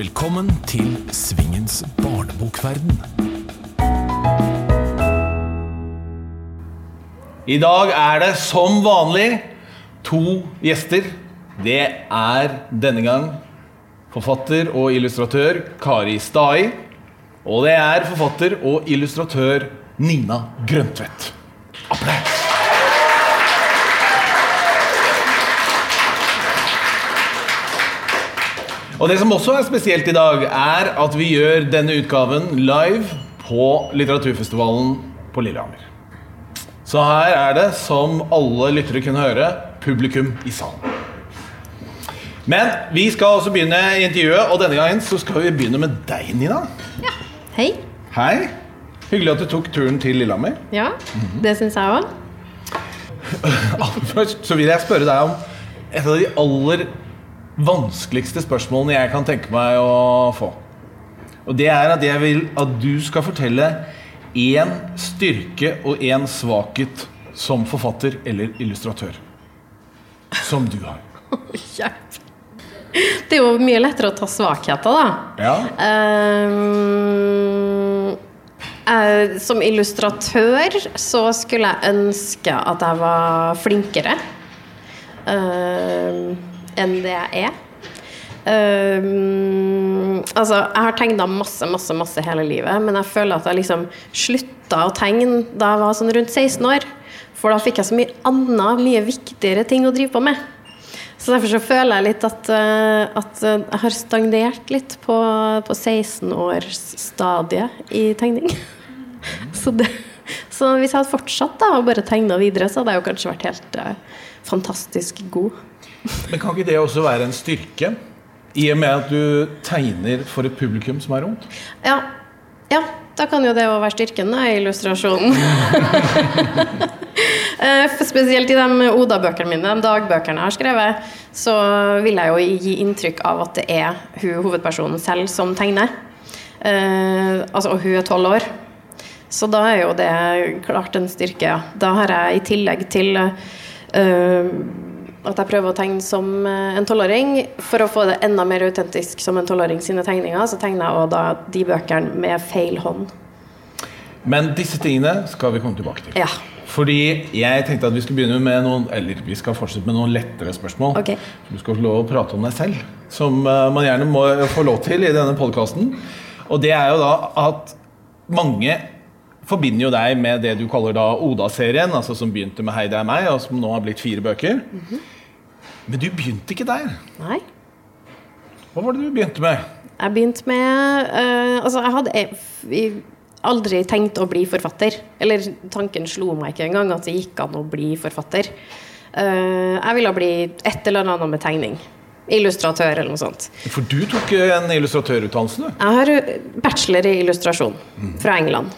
Velkommen til Svingens barnebokverden. I dag er det som vanlig to gjester. Det er denne gang forfatter og illustratør Kari Stai. Og det er forfatter og illustratør Nina Grøntvedt. Applaus! Og det som også er spesielt i dag, er at vi gjør denne utgaven live på litteraturfestivalen på Lillehammer. Så her er det, som alle lyttere kunne høre, publikum i salen. Men vi skal også begynne intervjuet, og denne gangen så skal vi begynne med deg, Nina. Ja, Hei. Hei. Hyggelig at du tok turen til Lillehammer. Ja, det syns jeg òg. Først så vil jeg spørre deg om et av de aller vanskeligste spørsmålene jeg kan tenke meg å få. Og det er at jeg vil at du skal fortelle én styrke og én svakhet som forfatter eller illustratør. Som du har. Hjelp. Det er jo mye lettere å ta svakheter, da. Ja. Ehm, eh, som illustratør så skulle jeg ønske at jeg var flinkere ehm, enn det jeg er. Um, altså, jeg har tegna masse, masse, masse hele livet, men jeg føler at jeg liksom slutta å tegne da jeg var sånn rundt 16 år. For da fikk jeg så mye annet, mye viktigere ting å drive på med. Så derfor så føler jeg litt at, eh, at eh, jeg har stagnert litt på, på 16-årsstadiet i tegning. Så, det, så hvis jeg hadde fortsatt da, og bare tegna videre, så hadde jeg jo kanskje vært helt uh, fantastisk god. Men kan ikke det også være en styrke? I og med at du tegner for et publikum som er ungt? Ja, ja da kan jo det òg være styrken da, i illustrasjonen. Eh, Spesielt i de Oda-bøkene mine, de dagbøkene jeg har skrevet, så vil jeg jo gi inntrykk av at det er hun hovedpersonen selv som tegner. Eh, altså, og hun er tolv år. Så da er jo det klart en styrke, ja. Da har jeg i tillegg til eh, at jeg prøver å tegne som eh, en tolvåring, for å få det enda mer autentisk som en tolvåring sine tegninger, så tegner jeg også da de bøkene med feil hånd. Men disse tingene skal vi komme tilbake til. Ja. Fordi jeg tenkte at vi skulle begynne med noen Eller vi skal fortsette med noen lettere spørsmål. Okay. Du skal få lov å prate om deg selv, som eh, man gjerne må få lov til i denne podkasten. Og det er jo da at mange forbinder jo deg med det du kaller da Oda-serien, altså som begynte med 'Hei, det er meg', og som nå har blitt fire bøker. Men du begynte ikke der. Nei. Hva var det du begynte med? Jeg begynte med uh, Altså, jeg hadde jeg, aldri tenkt å bli forfatter. Eller tanken slo meg ikke engang at det gikk an å bli forfatter. Uh, jeg ville bli et eller annet med tegning. Illustratør eller noe sånt. For du tok en illustratørutdannelse, du. Jeg har bachelor i illustrasjon fra England.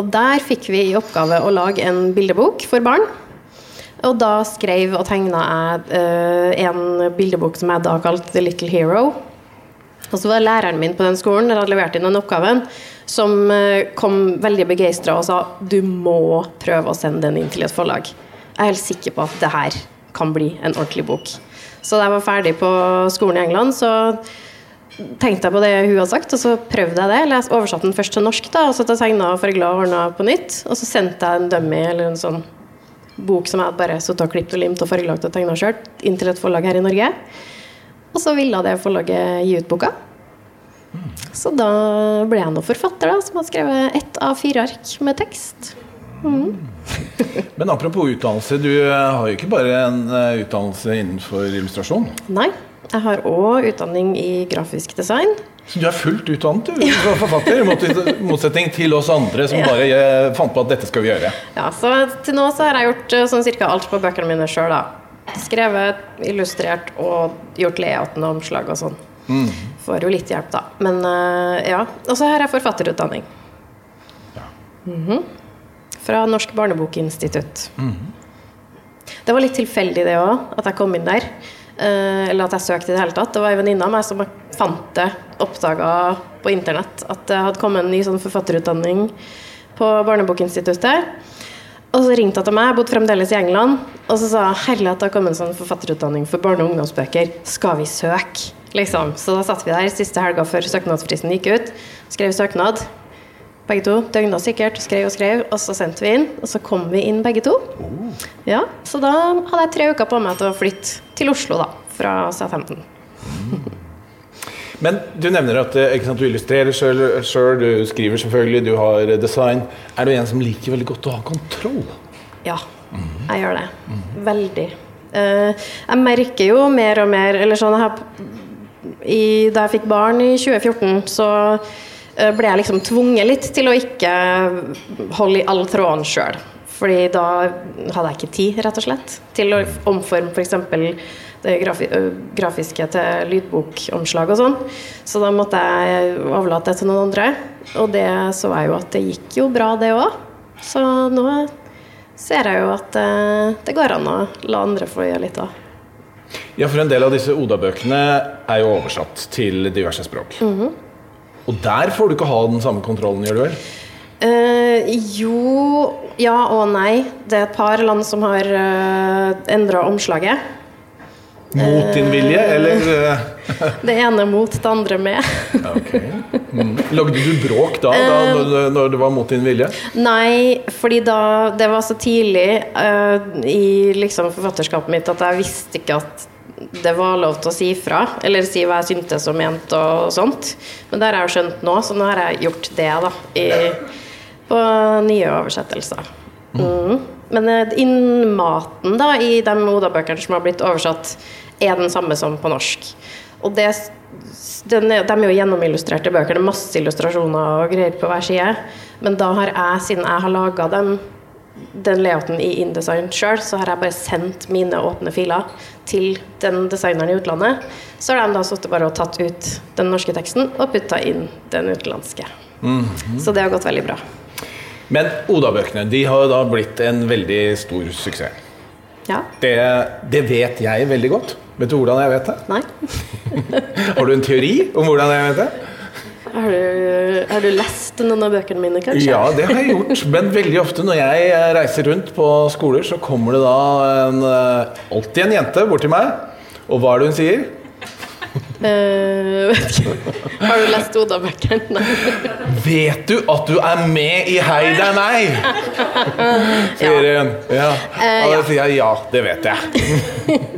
Og der fikk vi i oppgave å lage en bildebok for barn. Og da skrev og tegna jeg eh, en bildebok som jeg da kalte The Little Hero. Og så var læreren min på den skolen der jeg hadde levert inn den oppgaven, som eh, kom veldig begeistra og sa du må prøve å sende den inn til et forlag. Jeg er helt sikker på at det her kan bli en ordentlig bok. Så da jeg var ferdig på skolen i England, så tenkte jeg på det hun hadde sagt, og så prøvde jeg det. Eller jeg oversatte den først til norsk, da, og så tegna og fargla og ordna på nytt. Og så sendte jeg en dummy eller en sånn bok som jeg hadde bare satt og klippet og limt og fargelagt og tegna sjøl, inn til et forlag her i Norge. Og så ville det forlaget gi ut boka. Så da ble jeg nå forfatter, da, som har skrevet ett av fire ark med tekst. Men apropos utdannelse, du har jo ikke bare en eh, utdannelse innenfor illustrasjon. Nei, jeg har òg utdanning i grafisk design. Så du er fullt utdannet du, som forfatter, i motsetning til oss andre som Ja. bare fant på at dette skal vi gjøre. Ja, så til nå så har jeg gjort eh, sånn cirka alt på bøkene mine sjøl, da. Skrevet, illustrert og gjort layouten og omslag og sånn. Får jo litt hjelp, da. Men eh, ja. Og så har jeg forfatterutdanning. Mhm. Fra Norsk barnebokinstitutt. Det var litt tilfeldig, det òg, at jeg kom inn der. Eh, eller at jeg søkte i det hele tatt. Det var ei venninne av meg som fant det, oppdaga på internett at det hadde kommet en ny sånn forfatterutdanning på Barnebokinstituttet. Og så ringte hun til meg, jeg bodde fremdeles i England, og så sa hun at det har kommet en sånn forfatterutdanning for barne- og ungdomsbøker. Skal vi søke? Liksom. Så da satt vi der siste helga før søknadsfristen gikk ut. Skrev søknad. Begge to. Døgna sikkert. Skrev og skrev. Og så sendte vi inn. Og så kom vi inn begge to. Ja, Så da hadde jeg tre uker på meg til å flytte til Oslo, da. Fra Southampton. Men du nevner at eh, sant, du illustrerer sjøl, du skriver selvfølgelig, du har design. Er du en som liker veldig godt å ha kontroll? Ja, jeg gjør det. Veldig. Eh, jeg merker jo mer og mer Eller sånn jeg, i, Da jeg fikk barn i 2014, så ble jeg liksom tvunget litt til å ikke holde i all tråden sjøl. Fordi da hadde jeg ikke tid, rett og slett, til å omforme f.eks. det grafi grafiske til lydbokomslag og sånn. Så da måtte jeg overlate det til noen andre. Og det så jeg jo at det gikk jo bra, det òg. Så nå ser jeg jo at det går an å la andre få gjøre litt òg. Ja, for en del av disse Oda-bøkene er jo oversatt til diverse språk. Mm -hmm. Og der får du ikke ha den samme kontrollen, gjør du vel? Uh, jo Ja og nei. Det er et par land som har uh, endra omslaget. Mot din vilje, uh, eller? det ene mot, det andre med. okay. mm. Lagde du bråk da, da når, når, det var mot din vilje? Nei, fordi da Det var så tidlig i liksom forfatterskapet mitt at jeg visste ikke at det var lov til å si fra, eller si hva jeg syntes og mente og sånt. Men det har jeg jo skjønt nå, så nå har jeg gjort det, da. I, på nye oversettelser. Mm. Men innmaten da, i de Oda-bøkene som har blitt oversatt, er den samme som på norsk. Og det, den, de er jo gjennomillustrerte bøker, det er masse illustrasjoner og greier på hver side. Men da har jeg, siden jeg har laga dem den layouten i InDesign sjøl, så har jeg bare sendt mine åpne filer til den designeren i utlandet. Så har de da sittet bare og tatt ut den norske teksten og putta inn den utenlandske. Mm -hmm. Så det har gått veldig bra. Men Oda-bøkene de har da blitt en veldig stor suksess. Ja. Det, det, vet jeg veldig godt. Vet du hvordan jeg vet det? Nei. har du en teori om hvordan jeg vet det? Har du, har du, lest noen av bøkene mine, kanskje? Ja, det har jeg gjort. Men veldig ofte når jeg reiser rundt på skoler, så kommer det da en, alltid en jente bort til meg. Og hva er det hun sier? Uh, vet ikke. Har du lest Oda-bøkene? Vet du at du er med i Hei, det er meg? Sier hun. Ja. Og da sier jeg ja, det vet jeg.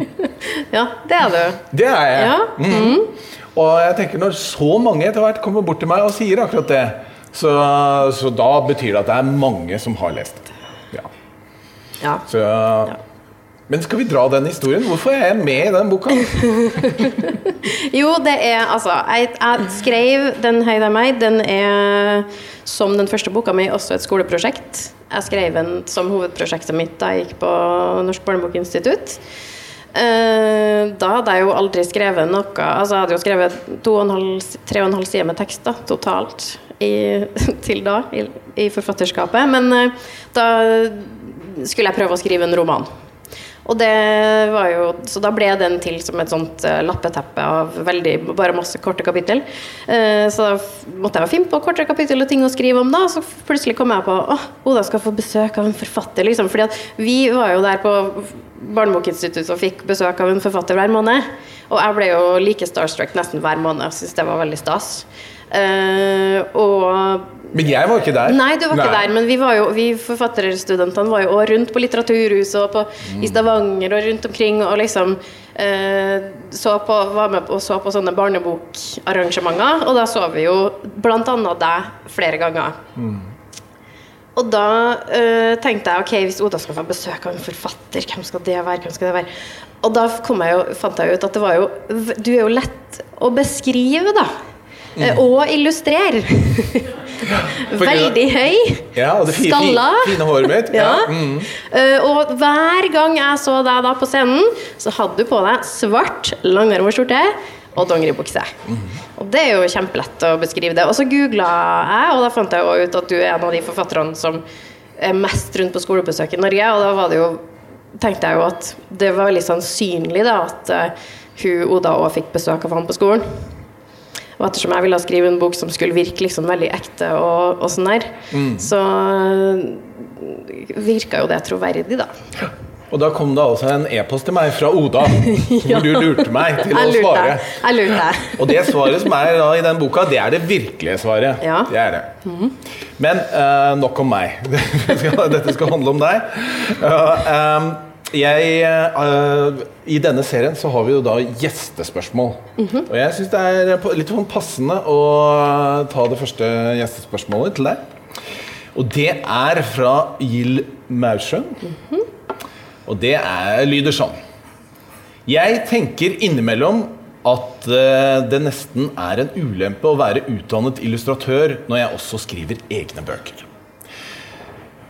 ja, det er du. Det er jeg. Ja. Mm. Og jeg tenker når så mange etter hvert kommer bort til meg og sier akkurat det, så, så da betyr det at det er mange som har lest. Ja. ja. Så, men skal vi dra den historien? Hvorfor er jeg med i den boka? jo, det er altså Jeg, jeg skrev den Hei, det er meg. Den er som den første boka mi også et skoleprosjekt. Jeg skrev den som hovedprosjektet mitt da jeg gikk på Norsk barnebokinstitutt. Da hadde jeg jo aldri skrevet noe Altså jeg hadde jo skrevet to og en halv, tre og en halv side med tekst da, totalt i, til da, i, i forfatterskapet. Men da skulle jeg prøve å skrive en roman. Og det var jo, så da ble den til som et sånt uh, lappeteppe av veldig, bare masse korte kapittel. Så da måtte jeg finne på kortere kapittel og ting å skrive om da. Så plutselig kom jeg på å Oda skal få besøk av en forfatter. liksom, fordi at vi var jo der på Barnebokinstituttet og fikk besøk av en forfatter hver måned. Og jeg ble jo like starstruck nesten hver måned. Jeg syntes det var veldig stas. Uh, og men jeg var ikke der. Nei, du var Nei. ikke der. Men vi, var jo, vi forfatterstudentene var jo også rundt på Litteraturhuset og på, mm. i Stavanger og rundt omkring og liksom uh, så på, var med og så på sånne barnebokarrangementer. Og da så vi jo annet deg flere ganger. Mm. Og da øh, tenkte jeg ok, hvis Oda skal få besøk av en forfatter, hvem skal det være? Hvem skal det være? Og da jeg jo, fant jeg ut at det var jo Du er jo lett å beskrive, da. Mm. Og illustrere. Veldig høy. Ja, og det fine, skalla. Fine håret mitt. Ja. ja. Mm. Uh, og hver gang jeg så deg da på scenen, så hadde du på deg svart langarmet skjorte og dongeribukse. Mm. Og det er jo kjempelett å beskrive det. Og så googla jeg, og da fant jeg jo ut at du er en av de forfatterne som er mest rundt på skolebesøk i Norge, og da var det jo tenkte jeg jo at det var veldig sannsynlig da at uh, hun Oda òg fikk besøk av han på skolen. Og ettersom jeg ville skrive en bok som skulle virke liksom veldig ekte og, og sånn der, mm. så virka jo det troverdig, da. Og da kom det altså en e-post til meg fra Oda, hvor du lurte meg til å svare. Jeg lurte. Og det svaret som er da i den boka, det er det virkelige svaret. Ja. Det er det. Men uh, nok om meg. Dette skal handle om deg. Uh, um, jeg, uh, I denne serien så har vi jo da gjestespørsmål. Og jeg syns det er litt sånn passende å ta det første gjestespørsmålet til deg. Og det er fra Gild Maursjøen. Og det er, lyder sånn. Jeg tenker innimellom at eh, det nesten er en ulempe å være utdannet illustratør når jeg også skriver egne bøker.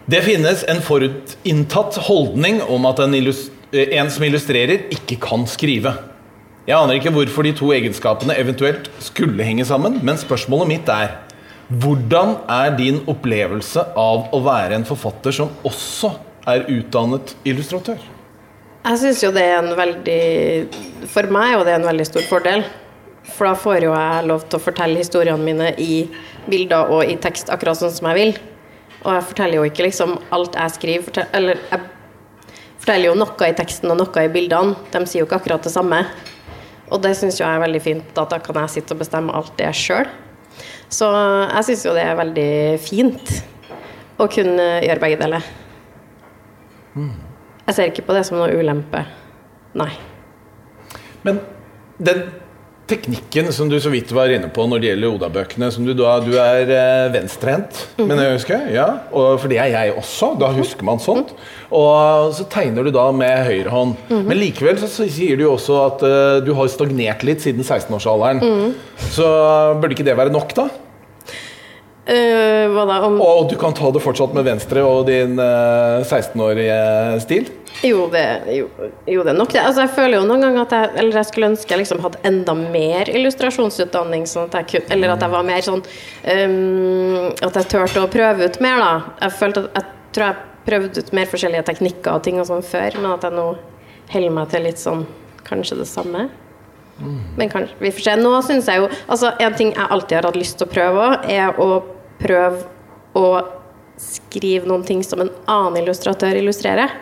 Det finnes en forutinntatt holdning om at en, eh, en som illustrerer, ikke kan skrive. Jeg aner ikke hvorfor de to egenskapene eventuelt skulle henge sammen, men spørsmålet mitt er hvordan er din opplevelse av å være en forfatter som også er utdannet illustratør? Jeg syns jo det er en veldig For meg er det en veldig stor fordel. For da får jo jeg lov til å fortelle historiene mine i bilder og i tekst akkurat sånn som jeg vil. Og jeg forteller jo ikke liksom alt jeg skriver, fortell, eller jeg forteller jo noe i teksten og noe i bildene. De sier jo ikke akkurat det samme. Og det syns jeg er veldig fint, at da kan jeg sitte og bestemme alt det sjøl. Så jeg syns jo det er veldig fint å kunne gjøre begge deler. Jeg ser ikke på det som noe ulempe. Nei. Men den teknikken som du så vidt var inne på når det gjelder Oda-bøkene som Du, da, du er eh, venstrehendt, mener jeg husker. Ja, og for det er jeg også. Da husker man sånt. Og så tegner du da med høyre hånd. Men likevel så sier du jo også at uh, du har stagnert litt siden 16-årsalderen. Så burde ikke det være nok, da? Eh, hva da om Og du kan ta det fortsatt med venstre og din uh, 16-årige stil? Jo, det, jo, jo, det er nok det. Altså, jeg føler jo noen ganger at jeg Eller jeg skulle ønske jeg liksom hadde enda mer illustrasjonsutdanning, sånn at jeg Eller at jeg var mer sånn um, At jeg turte å prøve ut mer, da. Jeg følte at Jeg tror jeg prøvde ut mer forskjellige teknikker og ting og sånn før, men at jeg nå holder meg til litt sånn Kanskje det samme. Men kanskje, vi får se. Nå syns jeg jo Altså, en ting jeg alltid har hatt lyst til å prøve er å prøve å skrive noen ting som en annen illustratør illustrerer.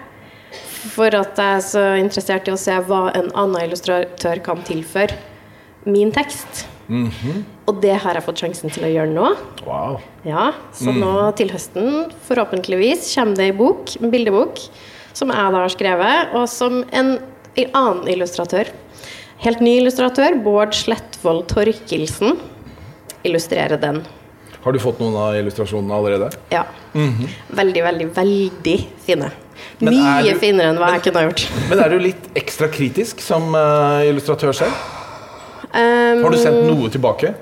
For at jeg er så interessert i å se hva en annen illustratør kan tilføre min tekst. Og det har jeg fått sjansen til å gjøre nå. Wow. Ja, Så nå til høsten, forhåpentligvis, kommer det ei bok, en bildebok, som jeg da har skrevet, og som en annen illustratør, helt ny illustratør, Bård Slettvold Torkelsen, illustrerer den. Har du fått noen av illustrasjonene allerede? Ja. Veldig, veldig, veldig fine. Men Mye du- finere enn hva jeg kunne ha gjort. Men er du litt ekstra kritisk som uh, illustratør selv? Um, Har du sendt noe tilbake?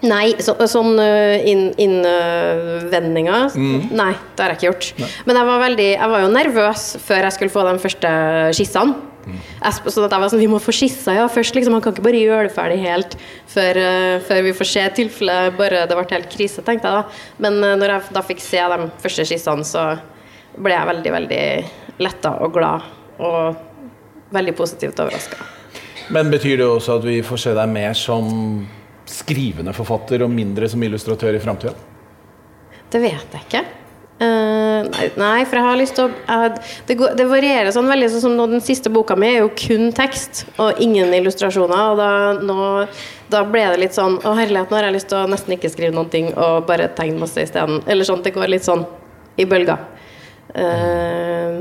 Nei, så, sånn uh, innvendinger Nei, det har jeg ikke gjort. Men jeg var, veldig, jeg var jo nervøs før jeg skulle få de første skissene. Sp- sånn at jeg var sånn, Vi må få skissa ja, først. liksom Man kan ikke bare gjøre det ferdig helt før, uh, før vi får se tilfellet. bare det ble helt krise, tenkte jeg da. Men uh, når jeg da fikk se de første skissene, så ble jeg veldig, veldig letta og glad. Og veldig positivt overraska. Men betyr det også at vi får se deg mer som skrivende forfatter og mindre som illustratør i framtida? Det vet jeg ikke. Eh, nei, for jeg har lyst til å det, går, det varierer sånn veldig. Sånn som nå, den siste boka mi er jo kun tekst og ingen illustrasjoner. Og da, nå, da ble det litt sånn Å, herlighet, nå har jeg lyst til å nesten ikke skrive noen ting og bare tegne masse isteden. Eller sånn. Det går litt sånn i bølger. Uh,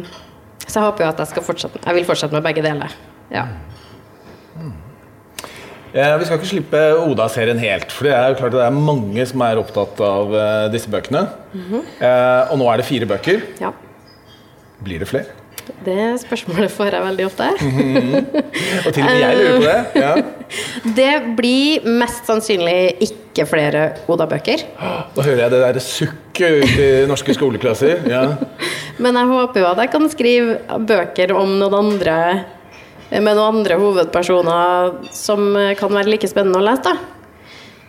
så jeg håper jo at jeg skal fortsette Jeg vil fortsette med begge deler. Ja. Eh, vi skal ikke slippe Oda-serien helt, for det er jo klart at det er mange som er opptatt av eh, disse bøkene. eh, og nå er det fire bøker. ja. Blir det flere? Det spørsmålet får jeg veldig ofte. Og til og med jeg lurer på det. Ja. Det blir mest sannsynlig ikke flere Oda-bøker. Da hører jeg det der sukket ut i norske skoleklasser. Ja. Men jeg håper jo at jeg kan skrive bøker om noen andre med noen andre hovedpersoner som kan være like spennende å lese, da.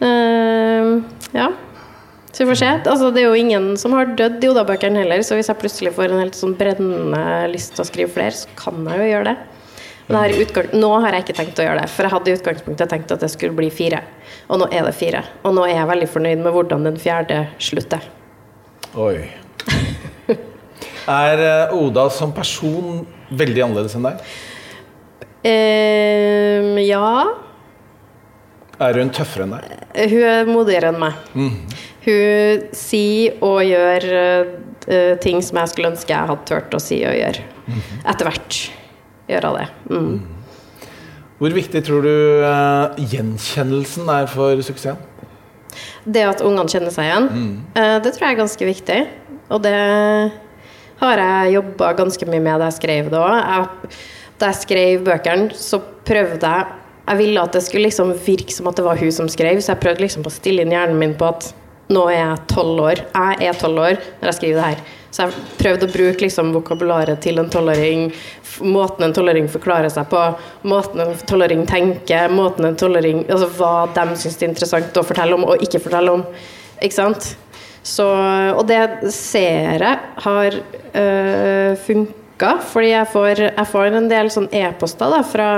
Uh, ja. Så vi får se. Altså, det er jo ingen som har dødd i Oda-bøkene heller, så hvis jeg plutselig får en helt sånn brennende lyst til å skrive flere, så kan jeg jo gjøre det. Men nå har jeg ikke tenkt å gjøre det, for jeg hadde i utgangspunktet tenkt at det skulle bli fire. Og nå er det fire. Og nå er jeg veldig fornøyd med hvordan den fjerde slutter. Oi. Er eh, Oda som person veldig annerledes enn deg? Ehm, ja. Er hun tøffere enn deg? Hun er modigere enn meg. Hun sier og gjør uh, ting som jeg skulle ønske jeg hadde turt å si og gjøre. Etter hvert gjør hun det. Mm. Hvor viktig tror du uh, gjenkjennelsen er for suksessen? Det at ungene kjenner seg igjen, uh, det tror jeg er ganske viktig. Og det har jeg jobba ganske mye med da jeg skrev det òg. Da jeg skrev bøkene, så prøvde jeg Jeg ville at det skulle liksom virke som at det var hun som skrev, så jeg prøvde liksom å stille inn hjernen min på at nå er jeg tolv år. Jeg er tolv år når jeg skriver det her. Så jeg prøvde å bruke liksom vokabularet til en tolvåring, måten en tolvåring forklarer seg på, måten en tolvåring tenker, måten en tolvåring Altså hva de syns det er interessant å fortelle om og ikke fortelle om. Ikke sant? Så, og det ser jeg har øh, funka, fordi jeg får, jeg får en del sånn e-poster fra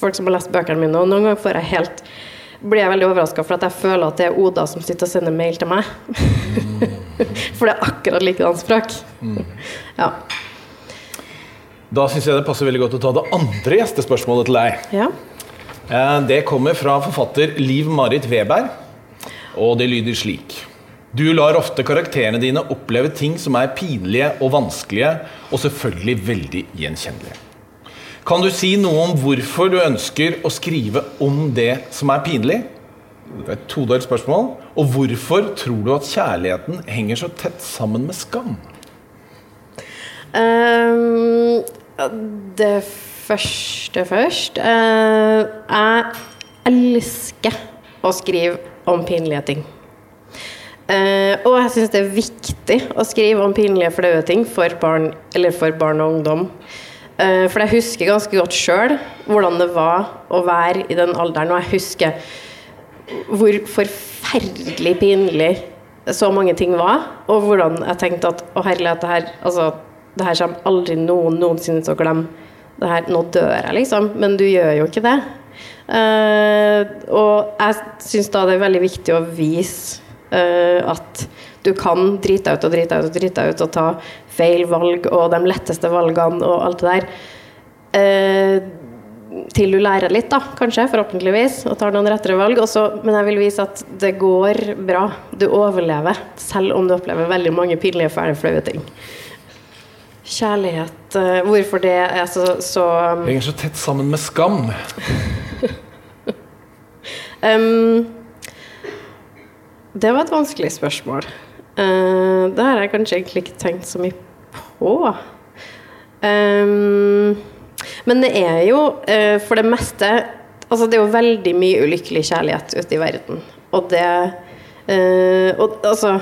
folk som har lest bøkene mine, og noen ganger får jeg helt blir jeg veldig overraska for at jeg føler at det er Oda som sitter og sender mail til meg. for det er akkurat likedan språk. Ja. Da syns jeg det passer veldig godt å ta det andre gjestespørsmålet til deg. ja. Eh, Det kommer fra forfatter Liv Marit Weberg, og det lyder slik. Du lar ofte karakterene dine oppleve ting som er pinlige og vanskelige, og selvfølgelig veldig gjenkjennelige. Kan du si noe om hvorfor du ønsker å skrive om det som er pinlig? Det er et todelt spørsmål. Og hvorfor tror du at kjærligheten henger så tett sammen med skam? Um, det første først. Uh, jeg elsker å skrive om pinlige ting. Eh, og jeg syns det er viktig å skrive om pinlige, flaue ting for barn, eller for barn og ungdom. Eh, for jeg husker ganske godt sjøl hvordan det var å være i den alderen, og jeg husker hvor forferdelig pinlig så mange ting var, og hvordan jeg tenkte at å herlighet, det her, altså, det her kommer aldri noen noensinne til å glemme. Det her, nå dør jeg, liksom. Men du gjør jo ikke det. Eh, og jeg syns da det er veldig viktig å vise at du kan drite deg ut og drite deg ut og drite deg ut og ta feil valg og de letteste valgene og alt det der. Eh, til du lærer litt, da, kanskje, forhåpentligvis, og tar noen rettere valg. Også, men jeg vil vise at det går bra. Du overlever, selv om du opplever veldig mange pinlige, fæle, flaue ting. Kjærlighet eh, Hvorfor det er så, så Henger så tett sammen med skam. um, Det var et vanskelig spørsmål. Uh, det har jeg kanskje egentlig ikke tenkt så mye på. Um, men det er jo uh, for det meste Altså, det er jo veldig mye ulykkelig kjærlighet ute i verden. Og det uh, Og altså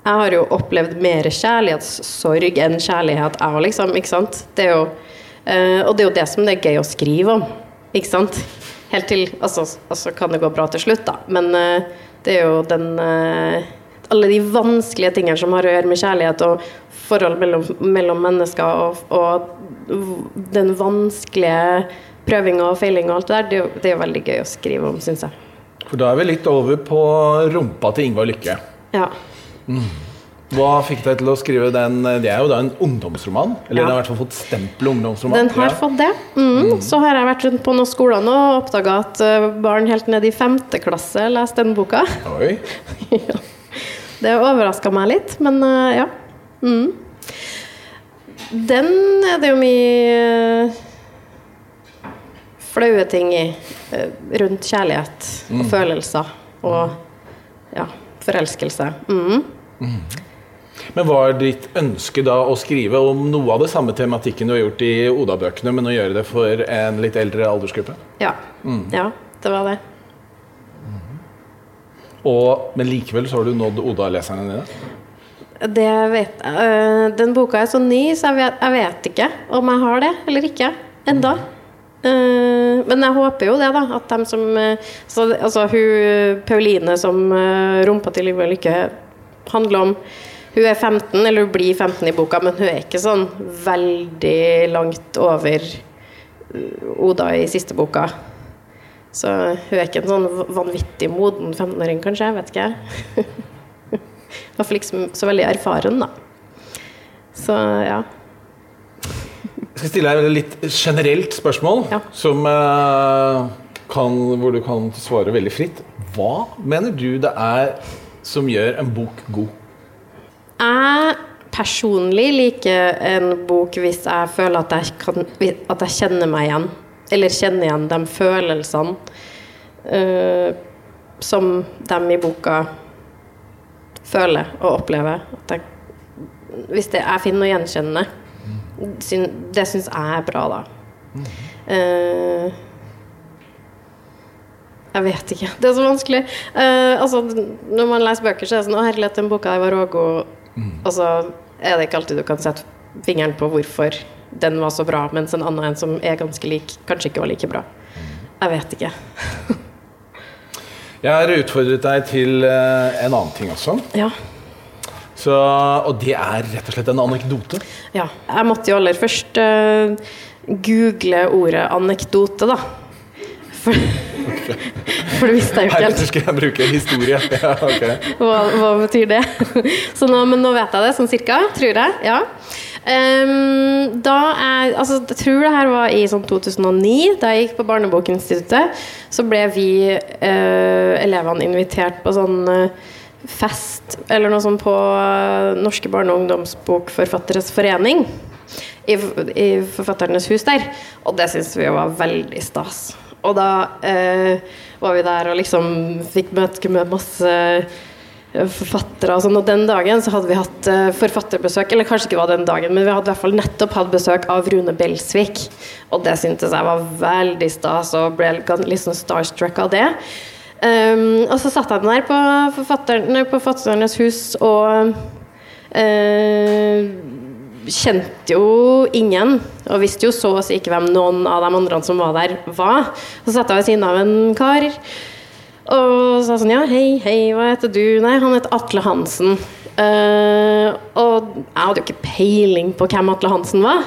Jeg har jo opplevd mer kjærlighetssorg enn kjærlighet, jeg òg, liksom. Ikke sant? Det er jo, og det er jo det som det er gøy å skrive om. Ikke sant? Helt til Altså, altså kan det gå bra til slutt, da. Men uh, det er jo den uh, Alle de vanskelige tingene som har å gjøre med kjærlighet og forhold mellom, mellom mennesker og, og den vanskelige prøvinga og feilinga og alt det der, det er jo, det er veldig gøy å skrive om, syns jeg. For da er vi litt over på rumpa til Ingvar Lykke. Ja. Hva fikk deg til å skrive den? Det er jo da en ungdomsroman? Eller Ja. den har i hvert fall fått stempel ungdomsroman? Den har Ja. fått det. Mm. Så har jeg vært rundt på noen skoler nå og oppdaga at eh, barn helt ned i femte klasse leste den boka. Oi. ja. Det overraska meg litt, men eh, ja. Mm. Den er det jo mye eh, flaue ting i. rundt kjærlighet og følelser og ja, forelskelse. Mm. Men var ditt ønske da å skrive om noe av det samme tematikken du har gjort i Oda-bøkene, men å gjøre det for en litt eldre aldersgruppe? Ja. ja, det var det. Og, men likevel så har du nådd Oda-leserne dine? Det vet jeg. Eh, Den boka er så ny, så jeg vet, jeg vet ikke om jeg har det eller ikke enda. Eh, Men jeg håper jo det, da. At dem som eh, så, Altså hun Pauline som uh, rumpa til Liv og Lykke handler om Hun er 15, eller hun blir 15 i boka, men hun er ikke sånn veldig langt over eh, Oda i siste boka. Så hun er ikke en sånn vanvittig moden 15-åring, kanskje. Vet ikke. I hvert ikke så- så veldig erfaren, da. Så ja. Jeg skal stille deg et litt generelt spørsmål, Ja. som, eh, kan, hvor du kan svare veldig fritt. Hva mener du det er som gjør en bok god? Jeg personlig liker en bok hvis jeg føler at jeg, kan, at jeg kjenner meg igjen. Eller kjenner igjen de følelsene uh, som de i boka føler og opplever. Jeg, hvis det, jeg finner noe gjenkjennende, det syns jeg er bra, da. Uh, jeg vet ikke. Det er så vanskelig. Uh, altså, når man leser bøker, så er det sånn Å, herlighet, den boka der var rågod. Og så er det ikke alltid du kan sette fingeren på hvorfor den var så bra, mens en annen en som er ganske lik, kanskje ikke var like bra. Jeg vet ikke. Jeg har utfordret deg til eh, en annen ting også. Ja. Så, og det er rett og slett en anekdote. ja. Jeg måtte jo aller først uh, google ordet anekdote, da. For, for det visste jeg jo ikke helt. Heretter skal jeg bruke historie. Ja, okay. Hva, hva betyr det? Så nå, men nå vet jeg det, sånn cirka, tror jeg. Ja. Um, da jeg, altså, jeg tror det her var i sånn 2009, da jeg gikk på Barnebokinstituttet. Så ble vi uh, elevene invitert på sånn uh, fest eller noe sånt på eh, Norske barne- og ungdomsbokforfatteres forening. I, I Forfatternes hus der. Og det syns vi var veldig stas. Og da eh, var vi der og liksom fikk møte med masse eh, forfattere og sånn. Og den dagen så hadde vi hatt eh, forfatterbesøk, eller kanskje ikke var den dagen, men vi hadde i hvert fall nettopp hatt besøk av Rune Belsvik. Og det syntes jeg var veldig stas, og ble litt sånn starstruck av det. Um, og så satt jeg der på, Forfatternes hus og eh, kjente jo ingen, og visste jo så å si ikke hvem noen av de andre som var der, var. Så satt jeg ved siden av en kar og sa sånn Ja, hei, hei, hva heter du? Nei, han heter Atle Hansen. Uh, og jeg hadde jo ikke peiling på hvem Atle Hansen var.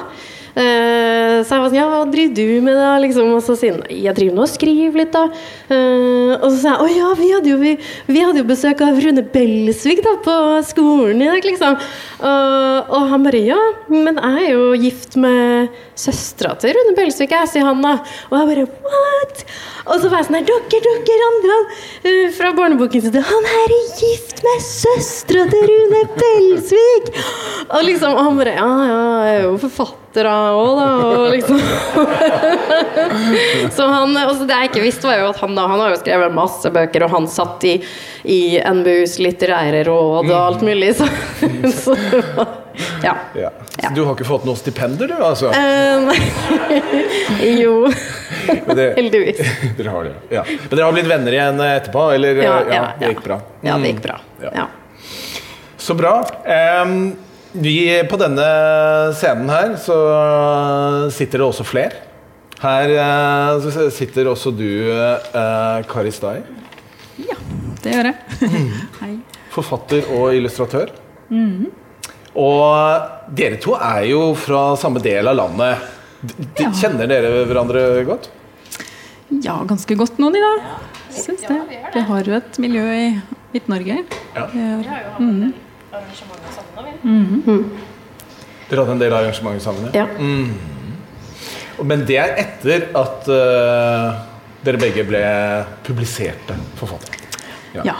Eh, så jeg var sånn Ja, hva driver du med, da? Liksom, og så sier han Jeg driver nå og skriver litt, da. Uh, og så sa jeg Å ja, vi hadde, jo, vi, vi hadde jo besøk av Rune Belsvik da på skolen i dag, liksom. Og, og han bare Ja, men jeg er jo gift med søstera til Rune Belsvik, jeg, sier han da. Og jeg bare What? Og så var jeg sånn her Dere, dere eh, fra Barnebokinstituttet, han her er gift med søstera til Rune Belsvik! Og liksom, og han bare Ja, ja, jeg er jo forfatter òg, da. Og liksom Så han Og det jeg ikke visste, var jo at han da Han har jo skrevet masse bøker, og han satt i, i NBUs litterære råd og alt mulig, så, så Ja. Ja. Du har ikke fått noen stipender, du, altså? Eh, jo. Men det- Heldigvis. Dere har det, ja. Men dere har blitt venner igjen etterpå? Eller? Ja, Ja, ja, det gikk bra? Ja, det gikk bra. Ja. Ja. Så bra. Em, vi, på denne scenen her så sitter det også flere. Her eh, så sitter også du, eh, Kari Stai. Ja, det gjør jeg. Hei. Forfatter og illustratør. Og dere to er jo fra samme del av landet. D d Ja. Kjenner dere hverandre godt? Ja, ganske godt nå, Nina. Syns det. Vi har jo et miljø i Midt-Norge. Ja. Vi har- Dere hadde en del arrangementer sammen? ja. Men det er etter at uh, dere begge ble publiserte forfattere. Ja.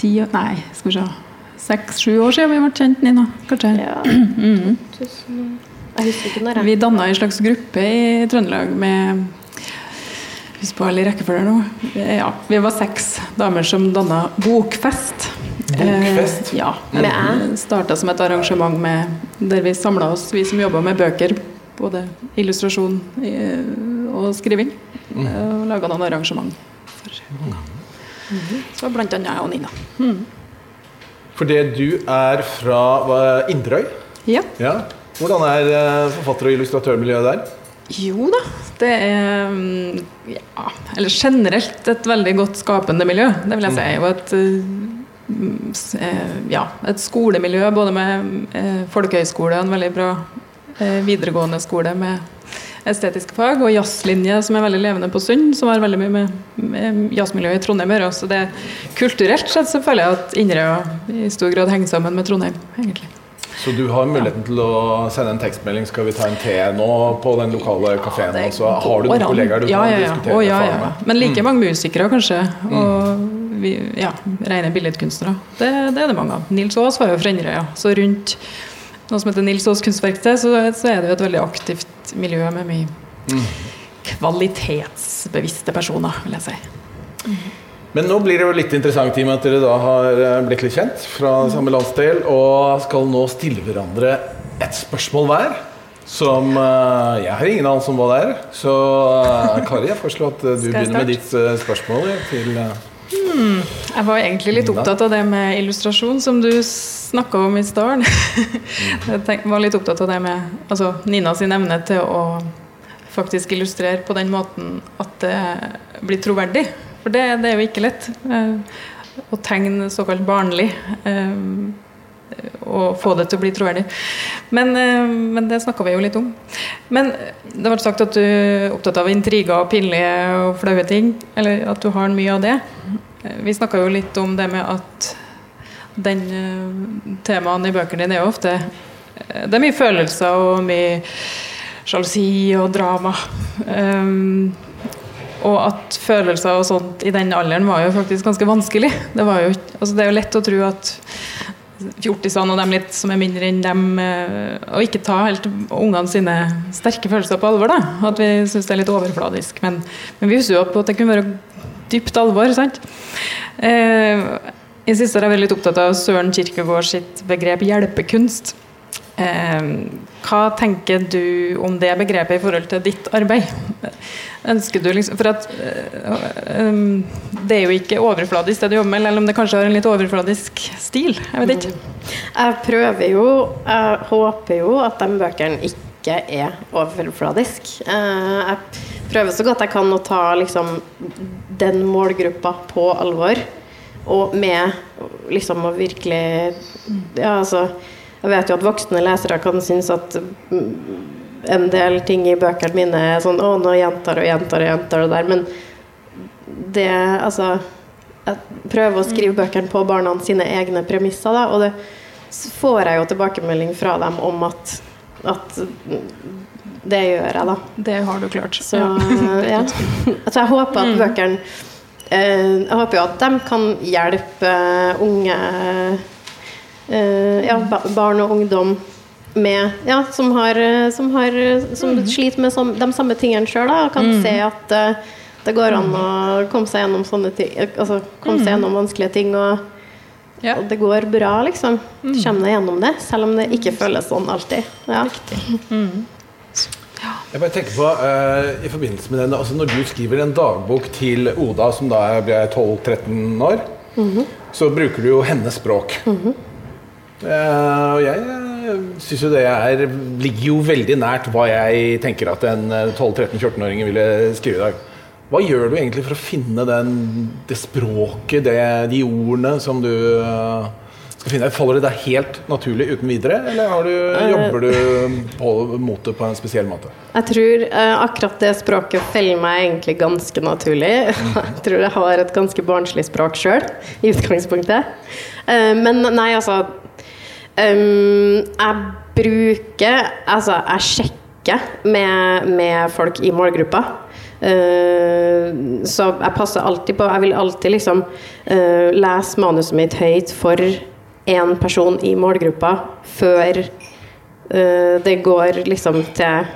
Ti år Nei, skal vi se. Seks-sju år siden vi ble kjent, Nina. Kanskje. ja. Tusen- Jeg husker ikke når jeg Vi danna en slags gruppe i Trøndelag med Husk på alle i nå. Ja, vi var seks damer som danna Bokfest. Bokfest? Eh, ja. Med æ? Starta som et arrangement med, der vi samla oss, vi som jobba med bøker. Både illustrasjon eh, og skriving. Og laga noen arrangement. For Så blant annet jeg og Nina. Fordi du er fra hva, Inderøy. Ja. Ja. Hvordan er eh, forfatter- og illustratørmiljøet der? Jo da, det er mm, ja, Eller generelt et veldig godt skapende miljø. Det vil jeg si. Og et, eh, mm, s- eh, ja, et skolemiljø både med eh, folkehøyskole og en veldig bra eh, videregående skole med estetiske fag, og jazzlinje som er veldig levende på Sund, som har veldig mye med, med jazzmiljøet i Trondheim å gjøre. Så det kulturelt sett så føler jeg at Inderøy i stor grad henger sammen med Trondheim, egentlig. Så du har muligheten til å sende en tekstmelding 'Skal vi ta en te nå?' på den lokale kafeen. Ja, og så har du noen kollegaer du ja, kan ja, ja. diskutere oh, ja, ja. med. Men like Mm. mange musikere, kanskje. Og vi, ja, rene billedkunstnere. Det, det er det mange av. Nils Aas var jo fra Inderøya. Så rundt noe som heter Nils Aas kunstverksted, så, så er det jo et veldig aktivt miljø med mye Mm. kvalitetsbevisste personer, vil jeg si. Men nå blir det jo litt interessant i og med at dere da har eh, blitt litt kjent fra samme landsdel, og skal nå stille hverandre et spørsmål hver. Som eh, Jeg har ingen anelse om hva det er. Så eh, Kari, jeg foreslår at du begynner med ditt spørsmål til Hmm. Jeg var egentlig litt opptatt av det med illustrasjon, som du snakka om i stad. Jeg tenk- var litt opptatt av det med altså, Nina sin evne til å faktisk illustrere på den måten at det blir troverdig. For det, det er jo ikke lett. eh, Å tegne såkalt barnlig. eh, Og få det til å bli troverdig. Men, eh, men det snakka vi jo litt om. Men det ble sagt at du er opptatt av intriger og pinlige og flaue ting. Eller at du har mye av det. Vi snakka jo litt om det med at den temaene i bøkene dine er jo ofte Det er mye følelser og mye sjalusi og drama. Um, og at følelser og sånt i den alderen var jo faktisk ganske vanskelig. Det, jo, altså det er jo lett å tro at fjortisene og dem litt som er mindre enn dem, eh, og ikke ta helt ungene sine sterke følelser på alvor. da, At vi syns det er litt overfladisk. Men, men vi husker jo på at det kunne være dypt alvor. sant? Eh, I siste har jeg vært litt opptatt av Søren Kirkegaard sitt begrep hjelpekunst. Eh, hva tenker du om det begrepet i forhold til ditt arbeid? Ønsker du liksom For at øh, det er jo ikke overfladisk det du jobber med, eller om det kanskje har en litt overfladisk stil? Jeg vet ikke. Jeg prøver jo Jeg håper jo at de bøkene ikke er overfladisk. Eh, Jeg prøver så godt jeg kan å ta liksom den målgruppa på alvor. Og med liksom å virkelig Ja, altså Jeg vet jo at voksne lesere kan synes at mm, en del ting i bøkene mine er sånn Å, nå gjentar og gjentar og gjentar det der. Men det Altså jeg prøver å skrive bøkene på barna sine egne premisser, da, og det får jeg jo tilbakemelding fra dem om at, at det gjør jeg, da. Det har du klart. Så Ja. Altså, jeg håper at bøkene eh, Jeg håper jo at de kan hjelpe unge eh, Ja, barn og ungdom med Ja, som har, eh, som, har, som sliter med som, de samme tingene sjøl, og kan se at uh, det går an å komme seg gjennom sånne ting Altså komme seg gjennom vanskelige ting, og, Ja. og det går bra, liksom. Du kommer deg gjennom det, selv om det ikke føles sånn alltid. Ja. Jeg bare tenker på, uh, i forbindelse med den, altså Når du skriver en dagbok til Oda, som da ble 12-13 år, så bruker du jo hennes språk. Eh, og jeg syns jo det er, ligger jo veldig nært hva jeg tenker at en eh, 12-13-14-åring ville skrive i dag. Hva gjør du egentlig for å finne den, det språket, det, de ordene som du eh, skal finne? Faller det deg helt naturlig uten videre, eller har du, jobber du på, mot det på en spesiell måte? Jeg tror eh, akkurat det språket feller meg egentlig ganske naturlig. Jeg tror jeg har et ganske barnslig språk sjøl, i utgangspunktet. Eh, men nei, altså ehm, Jeg bruker Altså, jeg sjekker med, med folk i målgruppa. Uh, så jeg passer alltid på Jeg vil alltid liksom uh, lese manuset mitt høyt for én person i målgruppa før uh, det går liksom til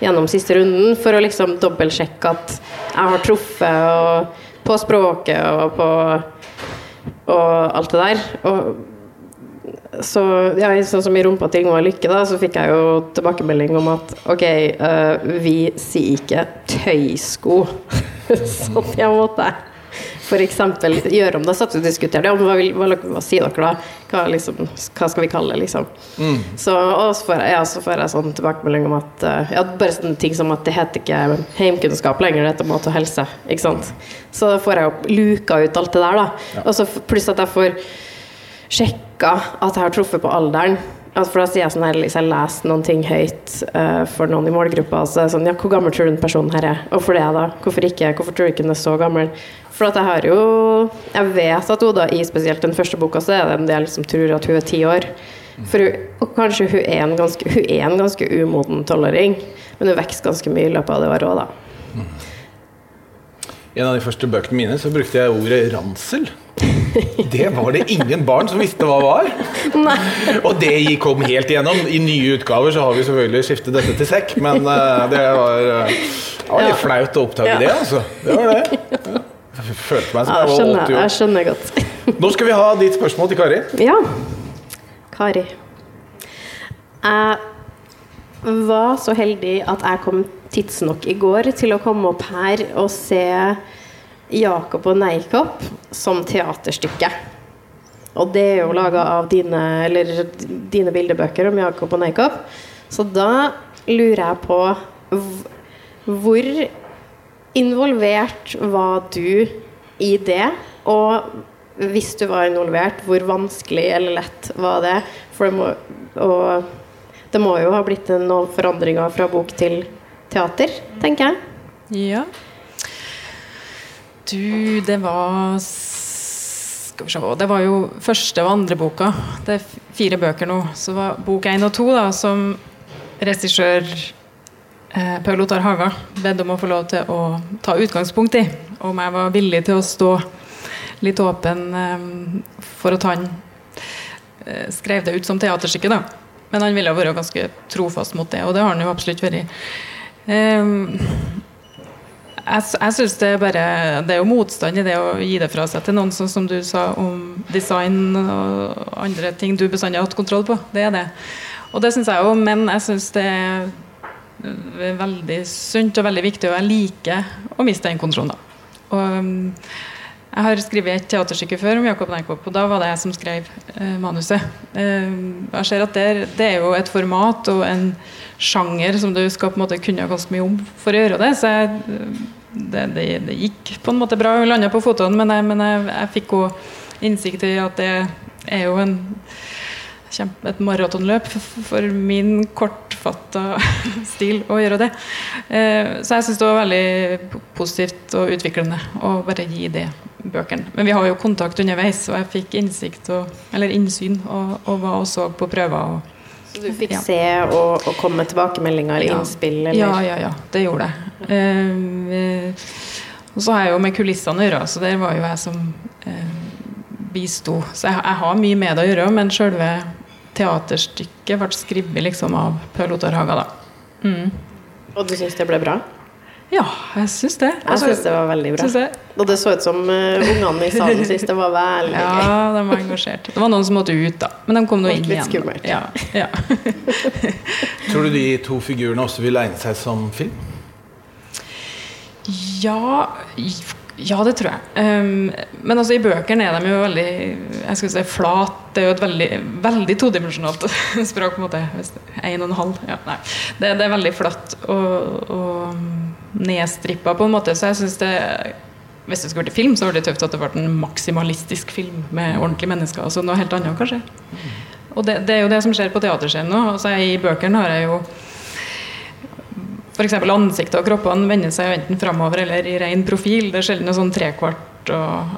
gjennom siste runden for å liksom dobbeltsjekke at jeg har truffet og, på språket og på og alt det der. Og så ja, sånn som i rumpa til Ingvar Lykke, da, så fikk jeg jo tilbakemelding om at ok, uh, vi sier ikke tøysko. sånn jeg måtte eksempel gjøre om det. Satt og diskuterte ja, hva, vil, hva, hva sier dere da? Hva, liksom, hva skal vi kalle det, liksom? Så, og så får, jeg, ja, så får jeg sånn tilbakemelding om at uh, ja, Bare sånne ting som at det heter ikke heimkunnskap lenger, det heter mat og helse. Ikke sant? Så da får jeg jo luka ut alt det der, da. Og så pluss at jeg får sjekka at jeg har truffet på alderen. Altså, For da sier jeg sånn her, Hvis jeg leser noen ting høyt uh, for noen i målgruppa, så er det sånn Ja, hvor gammel tror du den personen her er? Hvorfor det, da? Hvorfor ikke? Hvorfor tror du ikke den er så gammel? For at jeg har jo Jeg vet at Oda i spesielt den første boka, så er det en del som tror at hun er ti år. For hun, og kanskje hun er en ganske, hun er en ganske umoden tolvåring, men hun vokser ganske mye i løpet av det året òg, da. I en av de første bøkene mine så brukte jeg ordet ransel. Det var det ingen barn som visste hva var. Og det kom helt igjennom. I nye utgaver så har vi selvfølgelig skiftet dette til sekk, men eh, det var, eh, det var litt Ja. flaut å oppdage Ja. det, altså. Det var det. Ja. Jeg følte meg som jeg jeg var 80 år. jeg skjønner godt. Nå skal vi ha ditt spørsmål til Kari. Ja. Kari. Jeg var så heldig at jeg kom tidsnok i går til å komme opp her og se Jakob og Neikopp som teaterstykke. Og det er jo laga av dine, eller, dine bildebøker om Jakob og Neikopp. Så da lurer jeg på hvor involvert var du i det? Og hvis du var involvert, hvor vanskelig eller lett var det? For det må, og det må jo ha blitt noen forandringer fra bok til teater, tenker jeg. Ja. Du, det var Skal vi se Det var jo første og andre boka. Det er fire bøker nå. Så var bok én og to, da, som regissør eh, Paul Ottar Haga bedde om å få lov til å ta utgangspunkt i. Om jeg var villig til å stå litt åpen eh, for at han eh, skrev det ut som teaterstykke, da. Men han ville vært ganske trofast mot det, og det har han jo absolutt vært. Um, jeg, jeg synes det er bare Det er jo motstand i det å gi det fra seg til noen, sånn som du sa om design og andre ting du bestandig har hatt kontroll på. Det er det. Og det syns jeg jo, men jeg syns det er veldig sunt og veldig viktig, og jeg liker å miste den kontrollen, da. Og um, jeg har skrevet et teaterstykke før om Jakob Neikopp, og da var det jeg som skrev eh, manuset. Eh, jeg ser at det, det er jo et format og en sjanger som du skal på en måte kunne ganske mye om for å gjøre det. Så jeg, det, det, det gikk på en måte bra, hun landa på fotene, men, jeg, men jeg, jeg fikk òg innsikt i at det er jo en kjempe, et maratonløp for min kortfatta stil å gjøre det. Eh, Så jeg syns det var veldig positivt og utviklende å bare gi det bøkene. Men vi har jo kontakt underveis, og jeg fikk innsikt og, eller innsyn og, og var og så på prøver. Og, Så du fikk Ja. se og, og komme med tilbakemeldinger eller Ja. innspill? Eller? Ja, ja, ja. Det gjorde jeg. Eh, og så har jeg jo med kulissene å gjøre, så der var jo jeg som eh, bisto. Så jeg, jeg har mye med det å gjøre, men selve teaterstykket ble skrevet liksom av Per Ottar Haga, da. Mm. Og du syns det ble bra? Ja, jeg syns det. Jeg syns det var veldig bra. Jeg. Og det så ut som uh, ungene i salen syntes det var veldig gøy. Ja, de var engasjert. Det var noen som måtte ut, da. Men de kom nå Det inn litt igjen. skummelt. Ja, ja. Tror du de to figurene også vil egne seg som film? Ja, ja, det tror jeg. Um, men altså, i bøkene er de jo veldig jeg skal si, flat. Det er jo et veldig, veldig todimensjonalt språk. på en måte. Én og en halv. Ja, nei. Det, det er veldig flatt og, og nedstrippa, på en måte. Så jeg synes det hvis det skulle vært film, så var det tøft at det ble en maksimalistisk film med ordentlige mennesker. Altså noe helt annet, kanskje. Og det, det er jo det som skjer på teaterscenen nå. Altså, I bøkene har jeg jo F.eks. ansiktet og kroppene vender seg enten framover eller i ren profil. Det er sjelden noe sånn trekvart og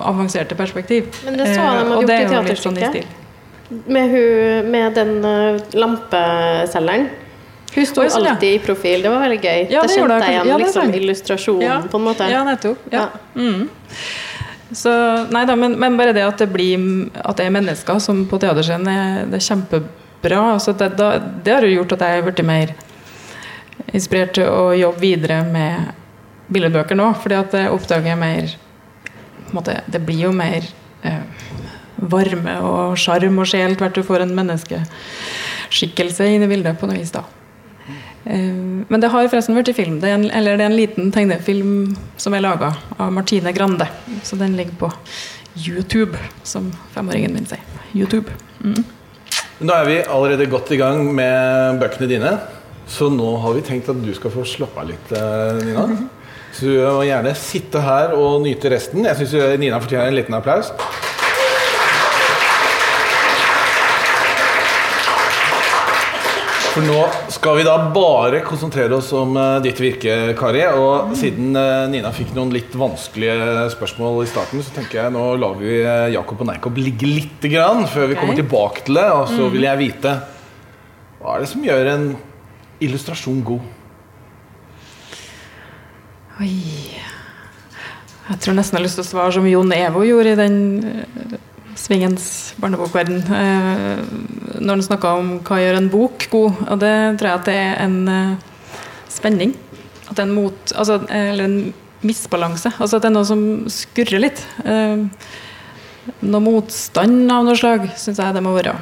avanserte perspektiv. Men det så han de Eh, gjort i er litt sånn i stil. Med, hun, med den uh, lampeselgeren. Hun sto sånn, alltid ja. i profil. Det var veldig gøy. Ja, da kjente jeg. igjen liksom, illustrasjonen, på en måte. Ja, nettopp. Ja. Ja. Mm. Så, nei da, men, men bare det at det blir At det er mennesker som på teaterscenen, er, det er kjempebra. Altså det, da, det har jo gjort at jeg har blitt mer inspirert til å jobbe videre med billedbøker nå. Fordi at jeg oppdager mer måte, Det blir jo mer eh, varme og sjarm og sjel hvert du får en menneskeskikkelse inn i bildet på noe vis. da. Eh, Men det har forresten i film. Det er en, eller det er en liten tegnefilm som er laga av Martine Grande. Så den ligger på YouTube, som femåringen min sier. YouTube. Mm. Nå er vi allerede godt i gang med bøkene dine. Så nå har vi tenkt at du skal få slappe av litt, eh, Nina. Så du må gjerne sitte her og nyte resten. Jeg syns Nina fortjener en liten applaus. For nå skal vi da bare konsentrere oss om eh, ditt virke, Kari. Og siden eh, Nina fikk noen litt vanskelige spørsmål i starten, så tenker jeg nå lar vi eh, Jakob og Neikob ligge lite grann før vi kommer tilbake til det. Og så vil jeg vite hva er det som gjør en illustrasjon god? Oi. Jeg tror nesten jeg har lyst til å svare som Jon Evo gjorde i den Svingens barnebokverden. eh, når han snakka om hva gjør en bok god. Og det tror jeg at det er en eh, spenning. At det er en mot... Altså, eller en misbalanse. Altså at det er noe som skurrer litt. Eh, noe motstand av noe slag, syns jeg det må være.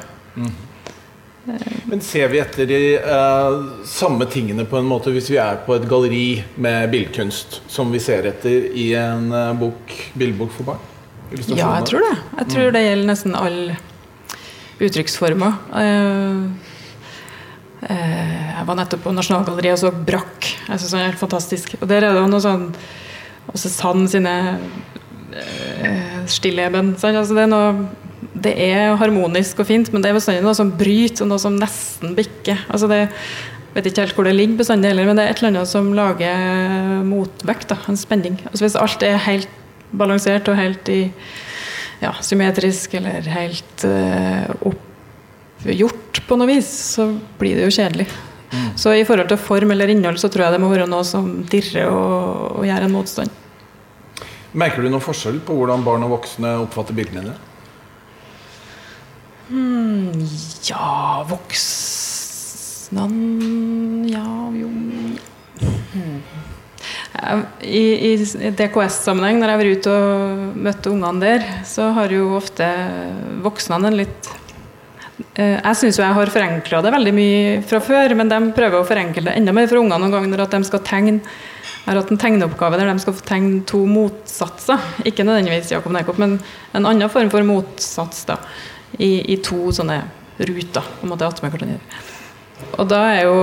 Men ser vi etter de eh, samme tingene på en måte hvis vi er på et galleri med billedkunst, som vi ser etter i en eh, bok, bildebok for barn? Ja, jeg tror det. Jeg tror det gjelder nesten alle uttrykksformer. Eh, eh, jeg var nettopp på Nasjonalgalleriet og så Brakk. Jeg syns han er helt fantastisk. Og der er det jo noe sånn Også Sand sine uh, stilleben. Altså, det, er noe, det er harmonisk og fint, men det er bestandig noe som bryter, og noe som nesten bikker. Altså, det vet ikke helt hvor det ligger bestandig heller, men det er et eller annet som lager motvekt. Da, en spenning. Altså, hvis alt er helt balansert og helt i ja, symmetrisk eller helt uh, oppgjort på noe vis, så blir det jo kjedelig. Så i forhold til form eller innhold så tror jeg det må være noe som dirrer og, og gjør en motstand. Merker du noen forskjell på hvordan barn og voksne oppfatter bildene dine? Ja, voksne Ja, jo Hmm. I, i DKS-sammenheng, når jeg var ute og møtte ungene der, så har jo ofte voksne en litt Eh, Jeg syns jeg har forenkla det veldig mye fra før, men de prøver å forenkle det enda mer for ungene noen ganger at de skal tegne Jeg har hatt en tegneoppgave der de skal tegne to motsatser. Ikke nødvendigvis Jakob Neikop, men en annen form for motsats da, i, i to sånne ruter. på en måte. Og da er jo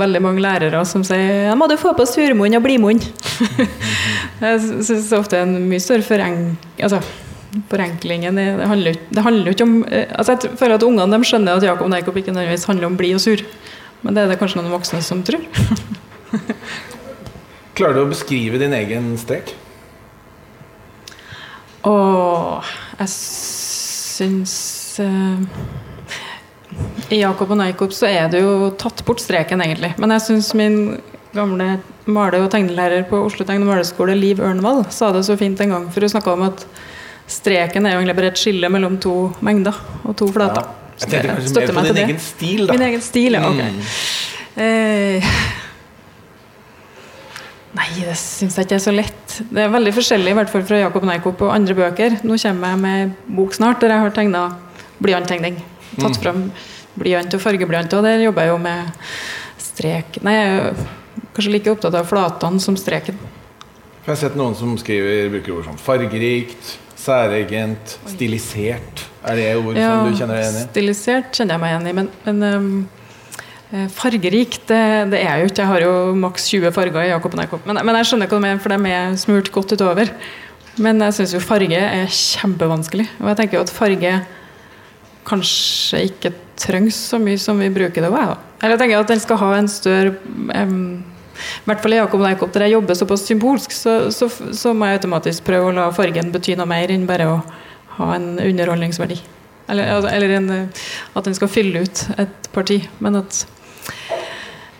veldig mange lærere som sier jeg må du få på surmunn og blidmunn. Jeg syns ofte er en mye større forenkling Altså, forenklingen det handler, det handler ikke om eh, altså Jeg føler at ungene de skjønner at Jakob Neikop ikke nødvendigvis handler om blid og sur. Men det er det kanskje noen voksne som tror. Klarer du å beskrive din egen strek? Å jeg syns eh, I Jakob og Neikop så er det jo tatt bort streken, egentlig. Men jeg syns min gamle male- og tegnelærer på Oslo Tegn- og Maleskole, Liv Ørnvald, sa det så fint en gang. For hun snakka om at streken er jo egentlig bare et skille mellom to mengder og to flater. Jeg tenkte kanskje støtter mer på din egen stil, da. Min egen stil, ja. Ok. Mm. Eh, nei, det syns jeg ikke er så lett. Det er veldig forskjellig, i hvert fall fra Jakob Neikop og andre bøker. Nå kommer jeg med bok snart der jeg har tegna blyanttegning. Tatt fram blyant og fargeblyant, og der jobber jeg jo med strek Nei, jeg er kanskje like opptatt av flatene som streken. Jeg har sett noen som skriver, bruker ord som fargerikt, særegent, stilisert. Er det ord som du kjenner deg igjen i? Stilisert kjenner jeg meg igjen i, men, men eh, fargerikt, det, det er jeg jo ikke. Jeg har jo maks 20 farger i Jakob og Jakob. Men, men jeg skjønner hva du mener, for de er smurt godt utover. Men jeg syns jo farge er kjempevanskelig. Og jeg tenker jo at farge kanskje ikke trengs så mye som vi bruker det jeg. Eller jeg tenker at den skal ha en større um, i hvert fall i Jakob Neikop, der jeg jobber såpass symbolsk, så, så, så må jeg automatisk prøve å la fargen bety noe mer enn bare å ha en underholdningsverdi. Eller, altså, eller en, eh, at den skal fylle ut et parti. Men at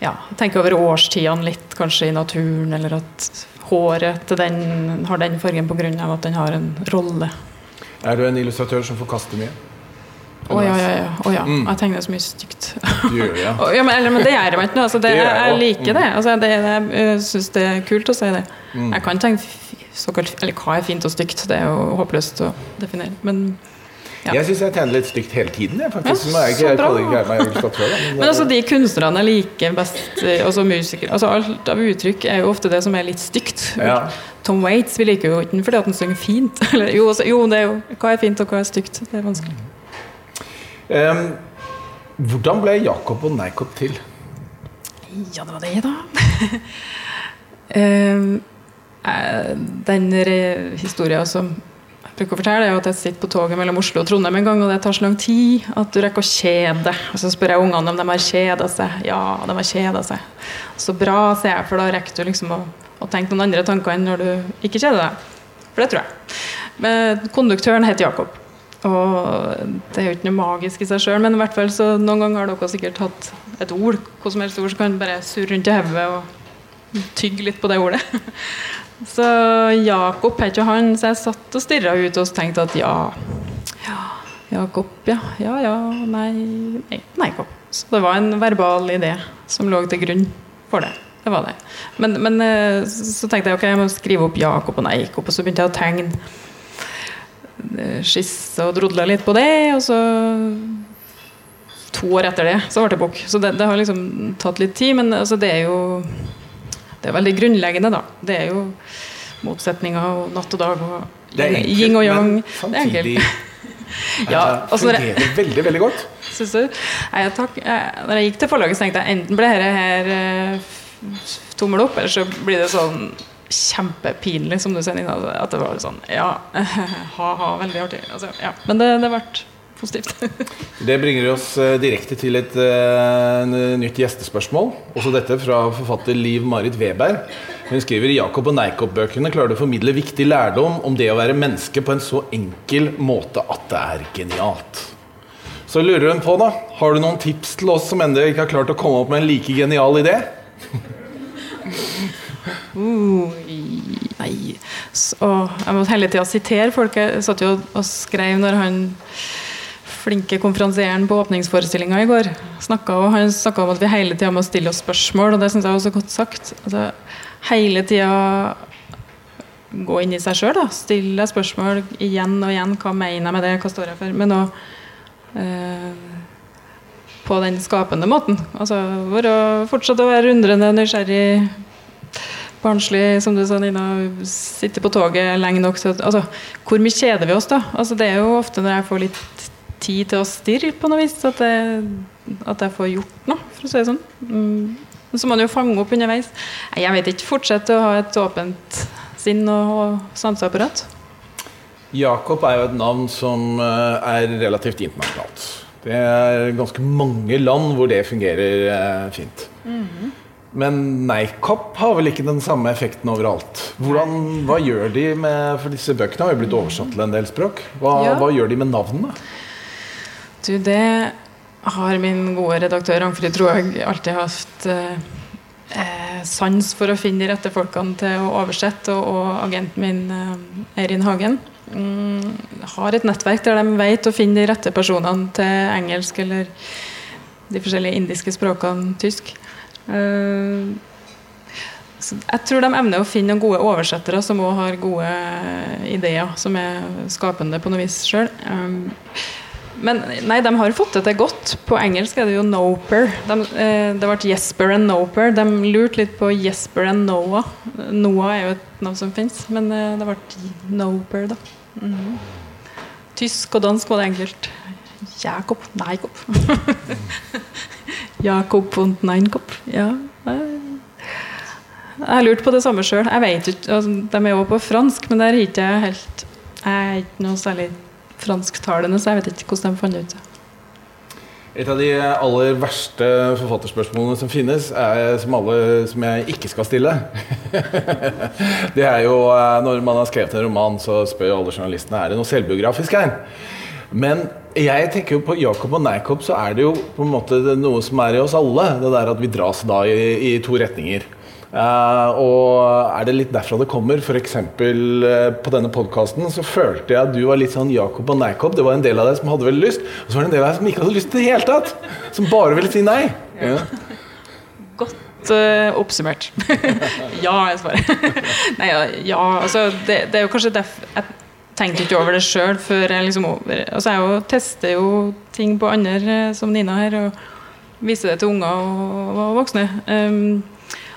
ja, tenke over årstidene litt, kanskje i naturen, eller at håret til den har den fargen pga. at den har en rolle. Er du en illustratør som forkaster mye? Å ja, ja, ja. Oh, ja. Mm. Jeg tegner så mye stygt. Gjør ja. Ja men, eller, men det gjør jeg ikke noe. Altså, det, Det jeg, jeg liker det. Altså, det jeg syns det er kult å si det. Mm. Jeg kan tegne såkalt Eller hva er fint og stygt? Det er jo håpløst å definere. Men Ja. Jeg syns jeg tegner litt stygt hele tiden. Jeg, faktisk. Ja, Nå men, Men altså de kunstnerne jeg liker best, også altså musikere altså Alt av uttrykk er jo ofte det som er litt stygt. Ja. Tom Waits vi liker jo ikke fordi at han synger fint. Eller, jo, altså, jo, det er jo hva er fint og hva er stygt. Det er vanskelig. Em, hvordan ble Jakob og Neikop til? Ja, det var det, da. Ehm, eh, den historien som bruker å fortelle, er at jeg sitter på toget mellom Oslo og Trondheim en gang, og det tar så lang tid at du rekker å kjede. Og så spør jeg ungene om de har kjeda seg. Ja, de har kjeda seg. Så bra, sier jeg, for da rekker du liksom å, å tenke noen andre tanker enn når du ikke kjeder deg. For det tror jeg. Men konduktøren heter Jakob. Og det er jo ikke noe magisk i seg sjøl, men i hvert fall så noen ganger har dere sikkert hatt et ord, hva som helst ord, så kan dere bare surre rundt i hodet og tygge litt på det ordet. Så Jakob het jo han, så jeg satt og stirra ut og tenkte at ja, ja Jakob, ja, ja, ja, nei, nei, nei, Jakob. Så det var en verbal idé som lå til grunn for det. Det var det. Men, men eh, så tenkte jeg ok, jeg må skrive opp Jakob og Neikob, og så begynte jeg å tegne skisse og drodle litt på det, og så To år etter det så ble det bok. Så det, det har liksom tatt litt tid, men altså, det er jo det er veldig grunnleggende, da. Det er jo motsetninger og natt og dag og yin og yang. Men samtidig ja, altså, fungerer det veldig, veldig godt. Syns du? Nei, takk. Når jeg gikk til forlaget, så tenkte jeg enten blir dette her uh, tommel opp, eller så blir det sånn kjempepinlig, som du sier, Nina. At det var sånn Ja, ha-ha, veldig artig. Altså, ja. Men det, det ble positivt. det bringer oss uh, direkte til et uh, nytt gjestespørsmål. Også dette fra forfatter Liv Marit Weberg. Hun skriver i Jakob og Neikopp-bøkene klarer du å formidle viktig lærdom om det å være menneske på en så enkel måte at det er genialt. Så lurer hun på, da, har du noen tips til oss som ennå ikke har klart å komme opp med en like genial idé? Uh, nei så, Jeg må hele tida sitere folk. Jeg satt jo og skrev når han flinke konferansieren på åpningsforestillinga i går snakka, og han snakka om at vi hele tida må stille oss spørsmål, og det syns jeg var så godt sagt. Altså, hele tida gå inn i seg sjøl, stille spørsmål igjen og igjen. Hva mener jeg med det, hva står jeg for? Men òg eh, på den skapende måten. Altså fortsette å være undrende, nysgjerrig, barnslig, som du sa, Nina. Sitte på toget lenge nok. Så, altså, hvor mye kjeder vi oss, da? Altså, det er jo ofte når jeg får litt tid til å stirre på noe vis, at jeg, at jeg får gjort noe, for å si det sånn. Mm. Så må man jo fange opp underveis. Jeg vet ikke. Fortsette å ha et åpent sinn og sanseapparat. Jakob er jo et navn som eh, er relativt internasjonalt. Det er ganske mange land hvor det fungerer eh, fint. Mm -hmm. Men Neikop har vel ikke den samme effekten overalt. Hvordan, hva gjør de med For disse bøkene har jo blitt oversatt til en del språk. Hva, ja. hva gjør de med navnene? Du, det har min gode redaktør Angfrid Troag alltid hatt eh, eh, sans for å finne de rette folkene til å oversette, og, og agenten min, eh, Eirin Hagen, mm, har et nettverk der de vet å finne de rette personene til engelsk eller de forskjellige indiske språkene tysk. Eh, jeg tror de evner å finne gode oversettere som òg har gode ideer, som er skapende på noe vis sjøl. Men nei, de har fått det til godt. På engelsk er det jo Noper. De, eh, det ble Jesper and Noper. De lurte litt på Jesper and Noah. Noah er jo et navn som fins, men eh, det ble Noper, da. Mm -hmm. Tysk og dansk var det enkelt. Jakob Neikop. Jakob und Neinkop. Ja. Jeg har lurt på det samme sjøl. Jeg vet ikke, altså, De er jo på fransk, men der er jeg helt Jeg er ikke noe særlig fransktalende, så jeg vet ikke hvordan de fant det ut. Et av de aller verste forfatterspørsmålene som finnes, er som alle som jeg ikke skal stille. det er jo eh, når man har skrevet en roman, så spør alle journalistene er det noe selvbiografisk her. Men jeg tenker jo på Jakob og Neikop, så er det jo på en måte noe som er i oss alle. Det der at vi dras da i, i to retninger. Uh, og er det litt derfra det kommer? F.eks. Uh, eh, på denne podkasten så følte jeg at du var litt sånn Jakob og Neikob. Det var en del av deg som hadde veldig lyst, og så var det en del av deg som ikke hadde lyst til det hele tatt. Som bare ville si nei. Ja. Godt uh, oppsummert. ja, jeg svarer. nei, ja, ja, altså det, det, er jo kanskje derfor jeg tenkte ikke over det sjøl før jeg liksom over Altså jeg jo tester jo ting på andre, som Nina her, og viser det til unger og, og voksne. Um,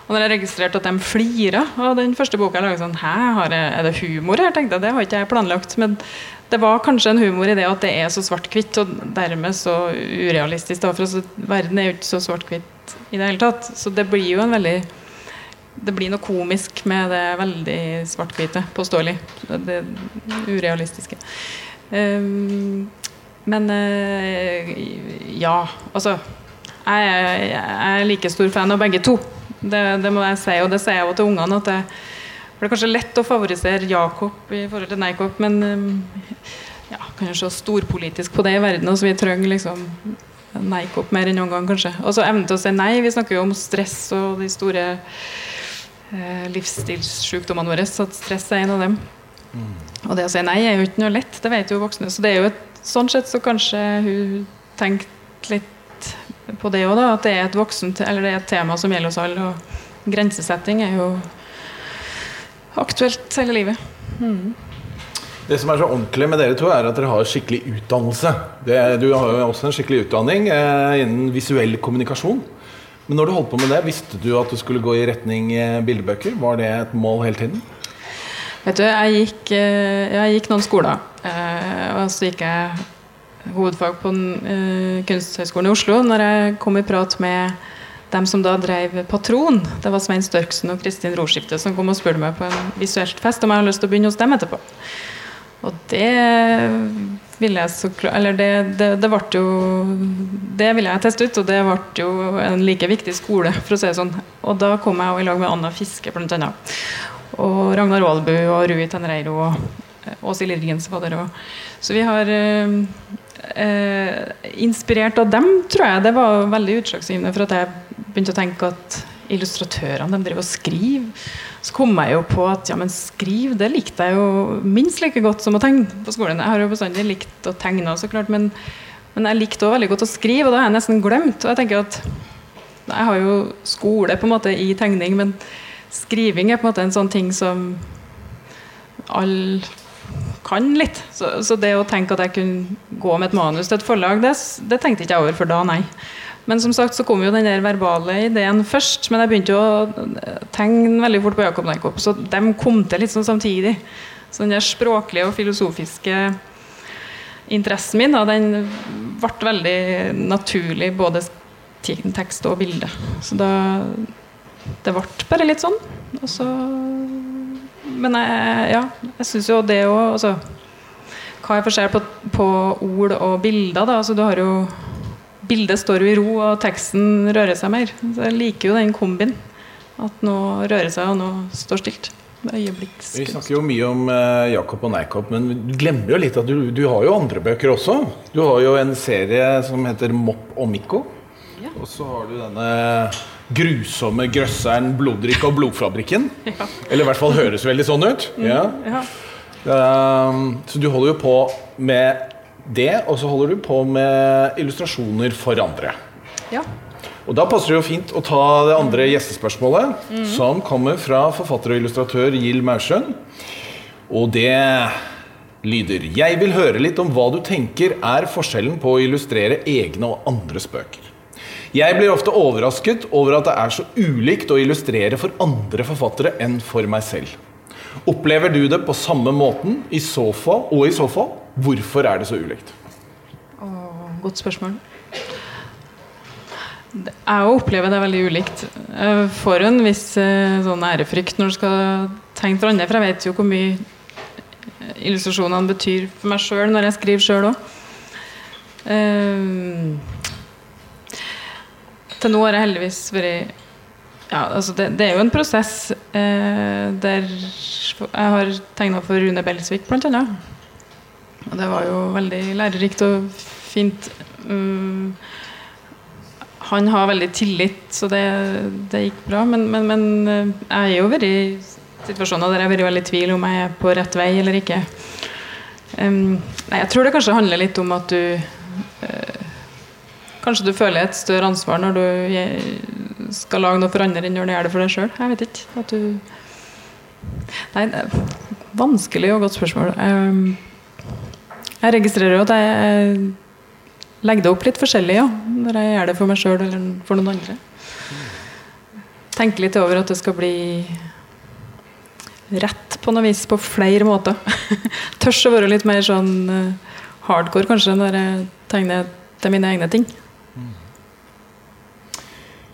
og når jeg registrerte at de flira av den første boka, jeg sånn Hæ, er det humor her? tenkte jeg, Det har ikke jeg planlagt. Men det var kanskje en humor i det at det er så svart-hvitt, og dermed så urealistisk. Da, for altså, verden er jo ikke så svart-hvitt i det hele tatt. Så det blir jo en veldig det blir noe komisk med det veldig svart-hvite, påståelig. Det, urealistiske. Um, men uh, ja, altså jeg, jeg er like stor fan av begge to. Det, det må jeg si, og det sier jeg også til ungene. at det, Det er kanskje lett å favorisere Jakob i forhold til Neikop, men um, ja, kan jo se storpolitisk på det i verden. Altså, vi trenger liksom Neikop mer enn noen gang, kanskje. Og så evnen til å si nei. Vi snakker jo om stress og de store eh, livsstilssykdommene våre. Så stress er en av dem. Og det å si nei er jo ikke noe lett, det vet jo voksne. Så det er jo et, sånn sett så kanskje hun tenkte litt på det òg, at det er et voksent, eller det er et tema som gjelder oss alle. Og grensesetting er jo aktuelt hele livet. Det som er så ordentlig med dere to, er at dere har skikkelig utdannelse. Det, du har jo også en skikkelig utdanning eh, innen visuell kommunikasjon. Men når du holdt på med det, visste du at du skulle gå i retning eh, bildebøker? Var det et mål hele tiden? Vet du, jeg gikk, eh, jeg gikk noen skoler, eh, og så gikk jeg hovedfag på Kunsthøgskolen i Oslo. Når jeg kom i prat med dem som da drev Patron, det var Svein Størksen og Kristin Roskifte som kom og spurte meg på en visuelt fest om jeg hadde lyst til å begynne hos dem etterpå. Og det ville jeg så klart Eller det, det, det ble jo Det ville jeg teste ut, og det ble jo en like viktig skole, for å si det sånn. Og da kom jeg jo i lag med Anna Fiske, blant annet. Og Ragnar Aalbu og Rui Tenreiro og Åshild Irgens var der. Så vi har eh, eh, Inspirert av dem, tror jeg det var veldig utslagsgivende for at jeg begynte å tenke at illustratørene de driver og skriver. Så kom jeg jo på at ja, men skriv det likte jeg jo minst like godt som å tegne på skolen. Jeg har jo bestandig likt å tegne, så klart, men, men jeg likte også veldig godt å skrive, og det har jeg nesten glemt. Og jeg tenker at jeg har jo skole på en måte i tegning, men skriving er på en måte en sånn ting som alle kan litt. Så, så det å tenke at jeg kunne gå med et manus til et forlag, det, det tenkte ikke jeg over før da, nei. Men som sagt så kom jo den der verbale ideen først. Men jeg begynte jo å tegne veldig fort på Jakob Neikop, så de kom til litt sånn samtidig. Så den der språklige og filosofiske interessen min, da, den ble veldig naturlig, både tekst og bilde. Så da Det ble bare litt sånn. Og så Men jeg, ja, jeg syns jo det òg altså, Hva er forskjell på, på ord og bilder, da? Altså, du har jo Bildet står jo i ro, og teksten rører seg mer. Så jeg liker jo den kombin. At noe rører seg, og noe står stilt. Det Vi snakker jo mye om eh, Jakob og Neikopp, men du glemmer jo litt at du, du har jo andre bøker også. Du har jo en serie som heter Mopp og Mikko. Ja. Og så har du denne grusomme grøsseren Bloddrikk og Blodfabrikken. Eller i hvert fall høres veldig sånn ut. Ja. Ja. Um, så du holder jo på med det, og så holder du på med illustrasjoner for andre. ja. Og da passer det jo fint å ta det andre gjestespørsmålet, som kommer fra forfatter og illustratør Gild Maursjøen. Og det lyder Jeg vil høre litt om hva du tenker er forskjellen på å illustrere egne og andres bøker. Jeg blir ofte overrasket over at det er så ulikt å illustrere for andre forfattere enn for meg selv. Opplever du det på samme måten, i så fall, og i så fall, hvorfor er det så ulikt? Åh, godt spørsmål. Jeg opplever det veldig ulikt. Jeg får en viss eh, sånn ærefrykt når du skal tegne for andre, for jeg vet jo hvor mye eh, illustrasjonene betyr for meg sjøl når jeg skriver sjøl òg. til nå har jeg heldigvis vært ja, altså det, det er jo en prosess eh, der jeg har tegna for Rune Belsvik, blant annet. Og det var jo veldig lærerikt og fint. Um, han har veldig tillit, så det, det gikk bra. Men, men, men eh, jeg har jo vært i situasjoner der jeg har vært veldig i tvil om jeg er på rett vei eller ikke. Um, nei, jeg tror det kanskje handler litt om at du uh, Kanskje du føler et større ansvar når du skal lage noe for andre enn når du gjør det for deg sjøl. Jeg vet ikke. At du Nei, det er vanskelig og godt spørsmål. Um, jeg registrerer jo at jeg legger det opp litt forskjellig, ja. Når jeg gjør det for meg sjøl eller for noen andre. Tenker litt over at det skal bli rett på noe vis på flere måter. Tørs å være litt mer sånn eh, hardcore kanskje når jeg tegner til mine egne ting.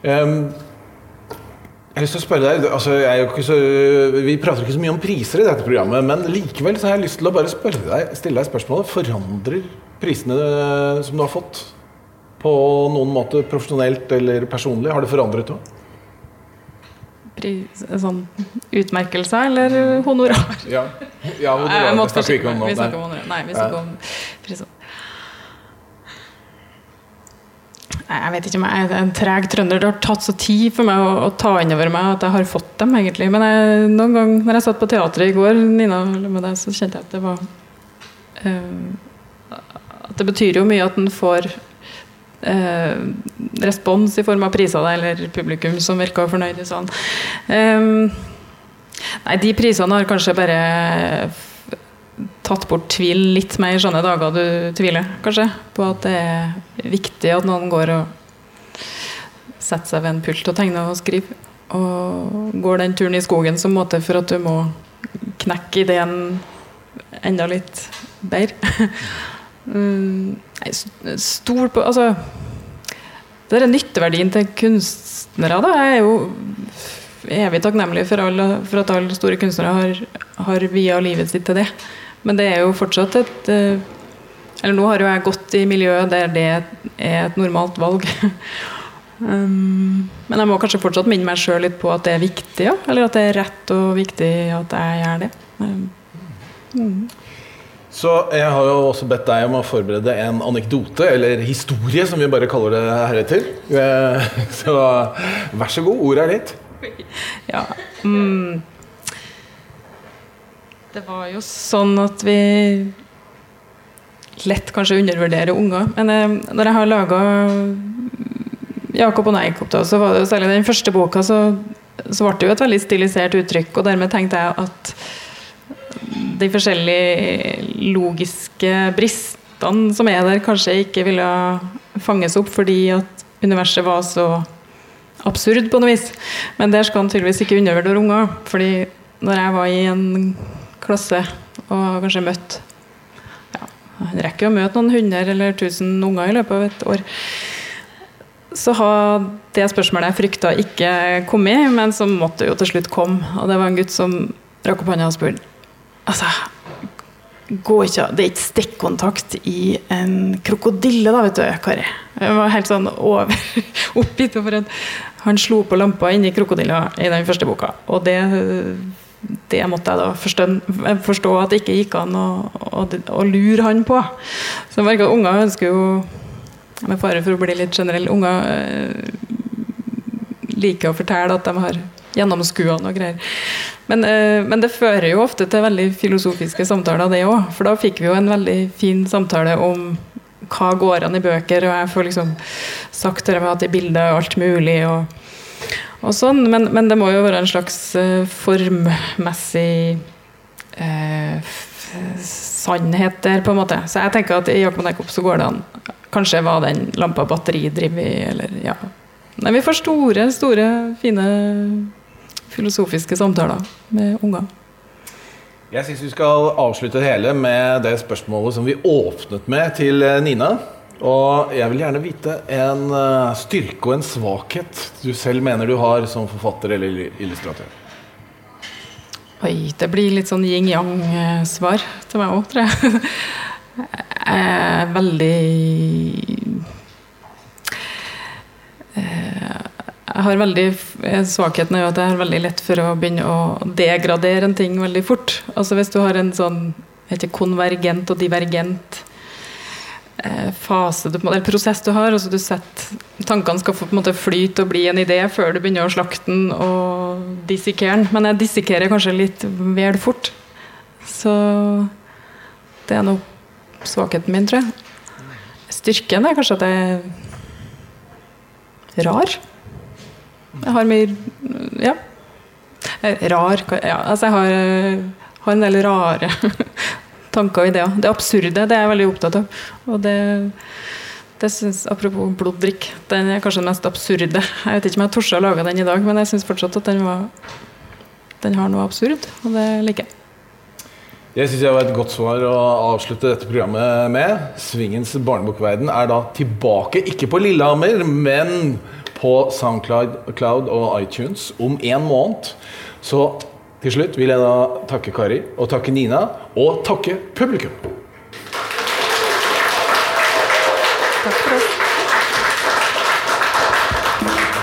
Ehm, Jeg har lyst til å spørre deg, altså så, Vi prater ikke så mye om priser i dette programmet, men likevel så har jeg lyst til å bare deg, stille deg spørsmålet Forandrer prisene som du har fått, på noen måte profesjonelt eller personlig? Har det forandret noe? Pris, sånn utmerkelser eller honorar? Ja, ja honorar, Vi snakker ikke om honorar. Nei, vi snakker om priser. Nei, Jeg vet ikke om jeg er en treg trønder. Det har tatt så tid for meg å, å ta inn over meg at jeg har fått dem, egentlig. Men jeg, noen gang når jeg satt på teatret i går, Nina, med deg, så kjente jeg at det var uh, At det betyr jo mye at en får uh, respons i form av priser eller publikum som virker fornøyd i salen. Um, nei, de prisene har kanskje bare tatt bort tvil litt mer i sånne dager du tviler, kanskje, på at det er viktig at noen går og setter seg ved en pult og tegner og skriver. Og går den turen i skogen som måte for at du må knekke ideen enda litt bedre. Mm, Stol på Altså det er nytteverdien til kunstnere da, er jo evig takknemlig for, alle, for at alle store kunstnere har, har via livet sitt til det. Men det er jo fortsatt et eh, Eller nå har jo jeg gått i miljøet der det er et normalt valg. um, men jeg må kanskje fortsatt minne meg sjøl litt på at det er viktig, ja. Eller at det er rett og viktig at jeg gjør det. Um, Så jeg har jo også bedt deg om å forberede en anekdote, eller historie, som vi bare kaller det heretter. Eh, Så vær så god, ordet er ditt. Ja. Mm. Det var jo sånn at vi lett kanskje undervurderer unger. Men eh, når jeg har laga Jakob og Neikop, da, så var det jo særlig den første boka, så, så ble det jo et veldig stilisert uttrykk. Og dermed tenkte jeg at de forskjellige logiske bristene som er der, kanskje ikke ville fanges opp fordi at universet var så absurd på noe vis. Men der skal han tydeligvis ikke undervurdere unger. Fordi når jeg var i en klasse og kanskje møtt ja, Han rekker å møte noen hundre eller tusen unger i løpet av et år. Så har det spørsmålet jeg frykta ikke kommet, men som måtte jo til slutt komme. Og det var en gutt som rakk opp hånda og spurte Altså, går ikke, det er ikke stikkontakt i en krokodille, da, vet du, Kari. Jeg var helt sånn over oppgitt over at han slo på lampa inni krokodilla i den første boka. Og det, det måtte jeg da forstå, forstå at det ikke gikk an å, å, å lure han på. Så jeg merker at unger ønsker jo Med fare for å bli litt generell, unger øh, liker å fortelle at de har gjennomskua noe greier. Men, øh, men det fører jo ofte til veldig filosofiske samtaler, det òg. For da fikk vi jo en veldig fin samtale om hva går an i bøker, og jeg får liksom sagt det med at bildet er alt mulig og, og sånn. Men, men det må jo være en slags eh, formmessig eh, sannhet der, på en måte. Så jeg tenker at i Jakob Neikop så går det an. Kanskje var den lampa batteridrevet, eller ja. Nei, vi får store, store, fine filosofiske samtaler med unger. Jeg syns vi skal avslutte det hele med det spørsmålet som vi åpnet med til eh, Nina. Og jeg vil gjerne vite en eh, styrke og en svakhet du selv mener du har som forfatter eller illustratør. Oi, det blir litt sånn yin-yang-svar til meg òg, tror jeg. Jeg er veldig Eh, Jeg har veldig Svakheten er jo at jeg har veldig lett for å begynne å degradere en ting veldig fort. Altså Hvis du har en sånn heter konvergent og divergent eh, fase du, eller prosess du har. Altså du setter, tankene skal på en måte flyte og bli en idé før du begynner å slakte den og dissekere den. Men jeg dissekerer kanskje litt vel fort. Så det er nå svakheten min, tror jeg. Styrken er kanskje at jeg er rar. Jeg har mye Ja. Rar ja, Altså, jeg har, har en del rare tanker og ideer. Det absurde det er jeg veldig opptatt av. Og det, det synes, Apropos bloddrikk, den er kanskje den mest absurde. Jeg vet ikke om jeg torde å lage den i dag, men jeg syns fortsatt at den, var, den har noe absurd, og det liker jeg. Det syns jeg var et godt svar å avslutte dette programmet med. Svingens barnebokverden er da tilbake, ikke på Lillehammer, men på Soundcloud og iTunes om en måned. Så til slutt vil jeg da takke Kari, og takke Nina, og takke publikum. Takk for oss.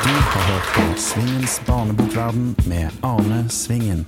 Du har hørt på Svingens barnebokverden med Arne Svingen.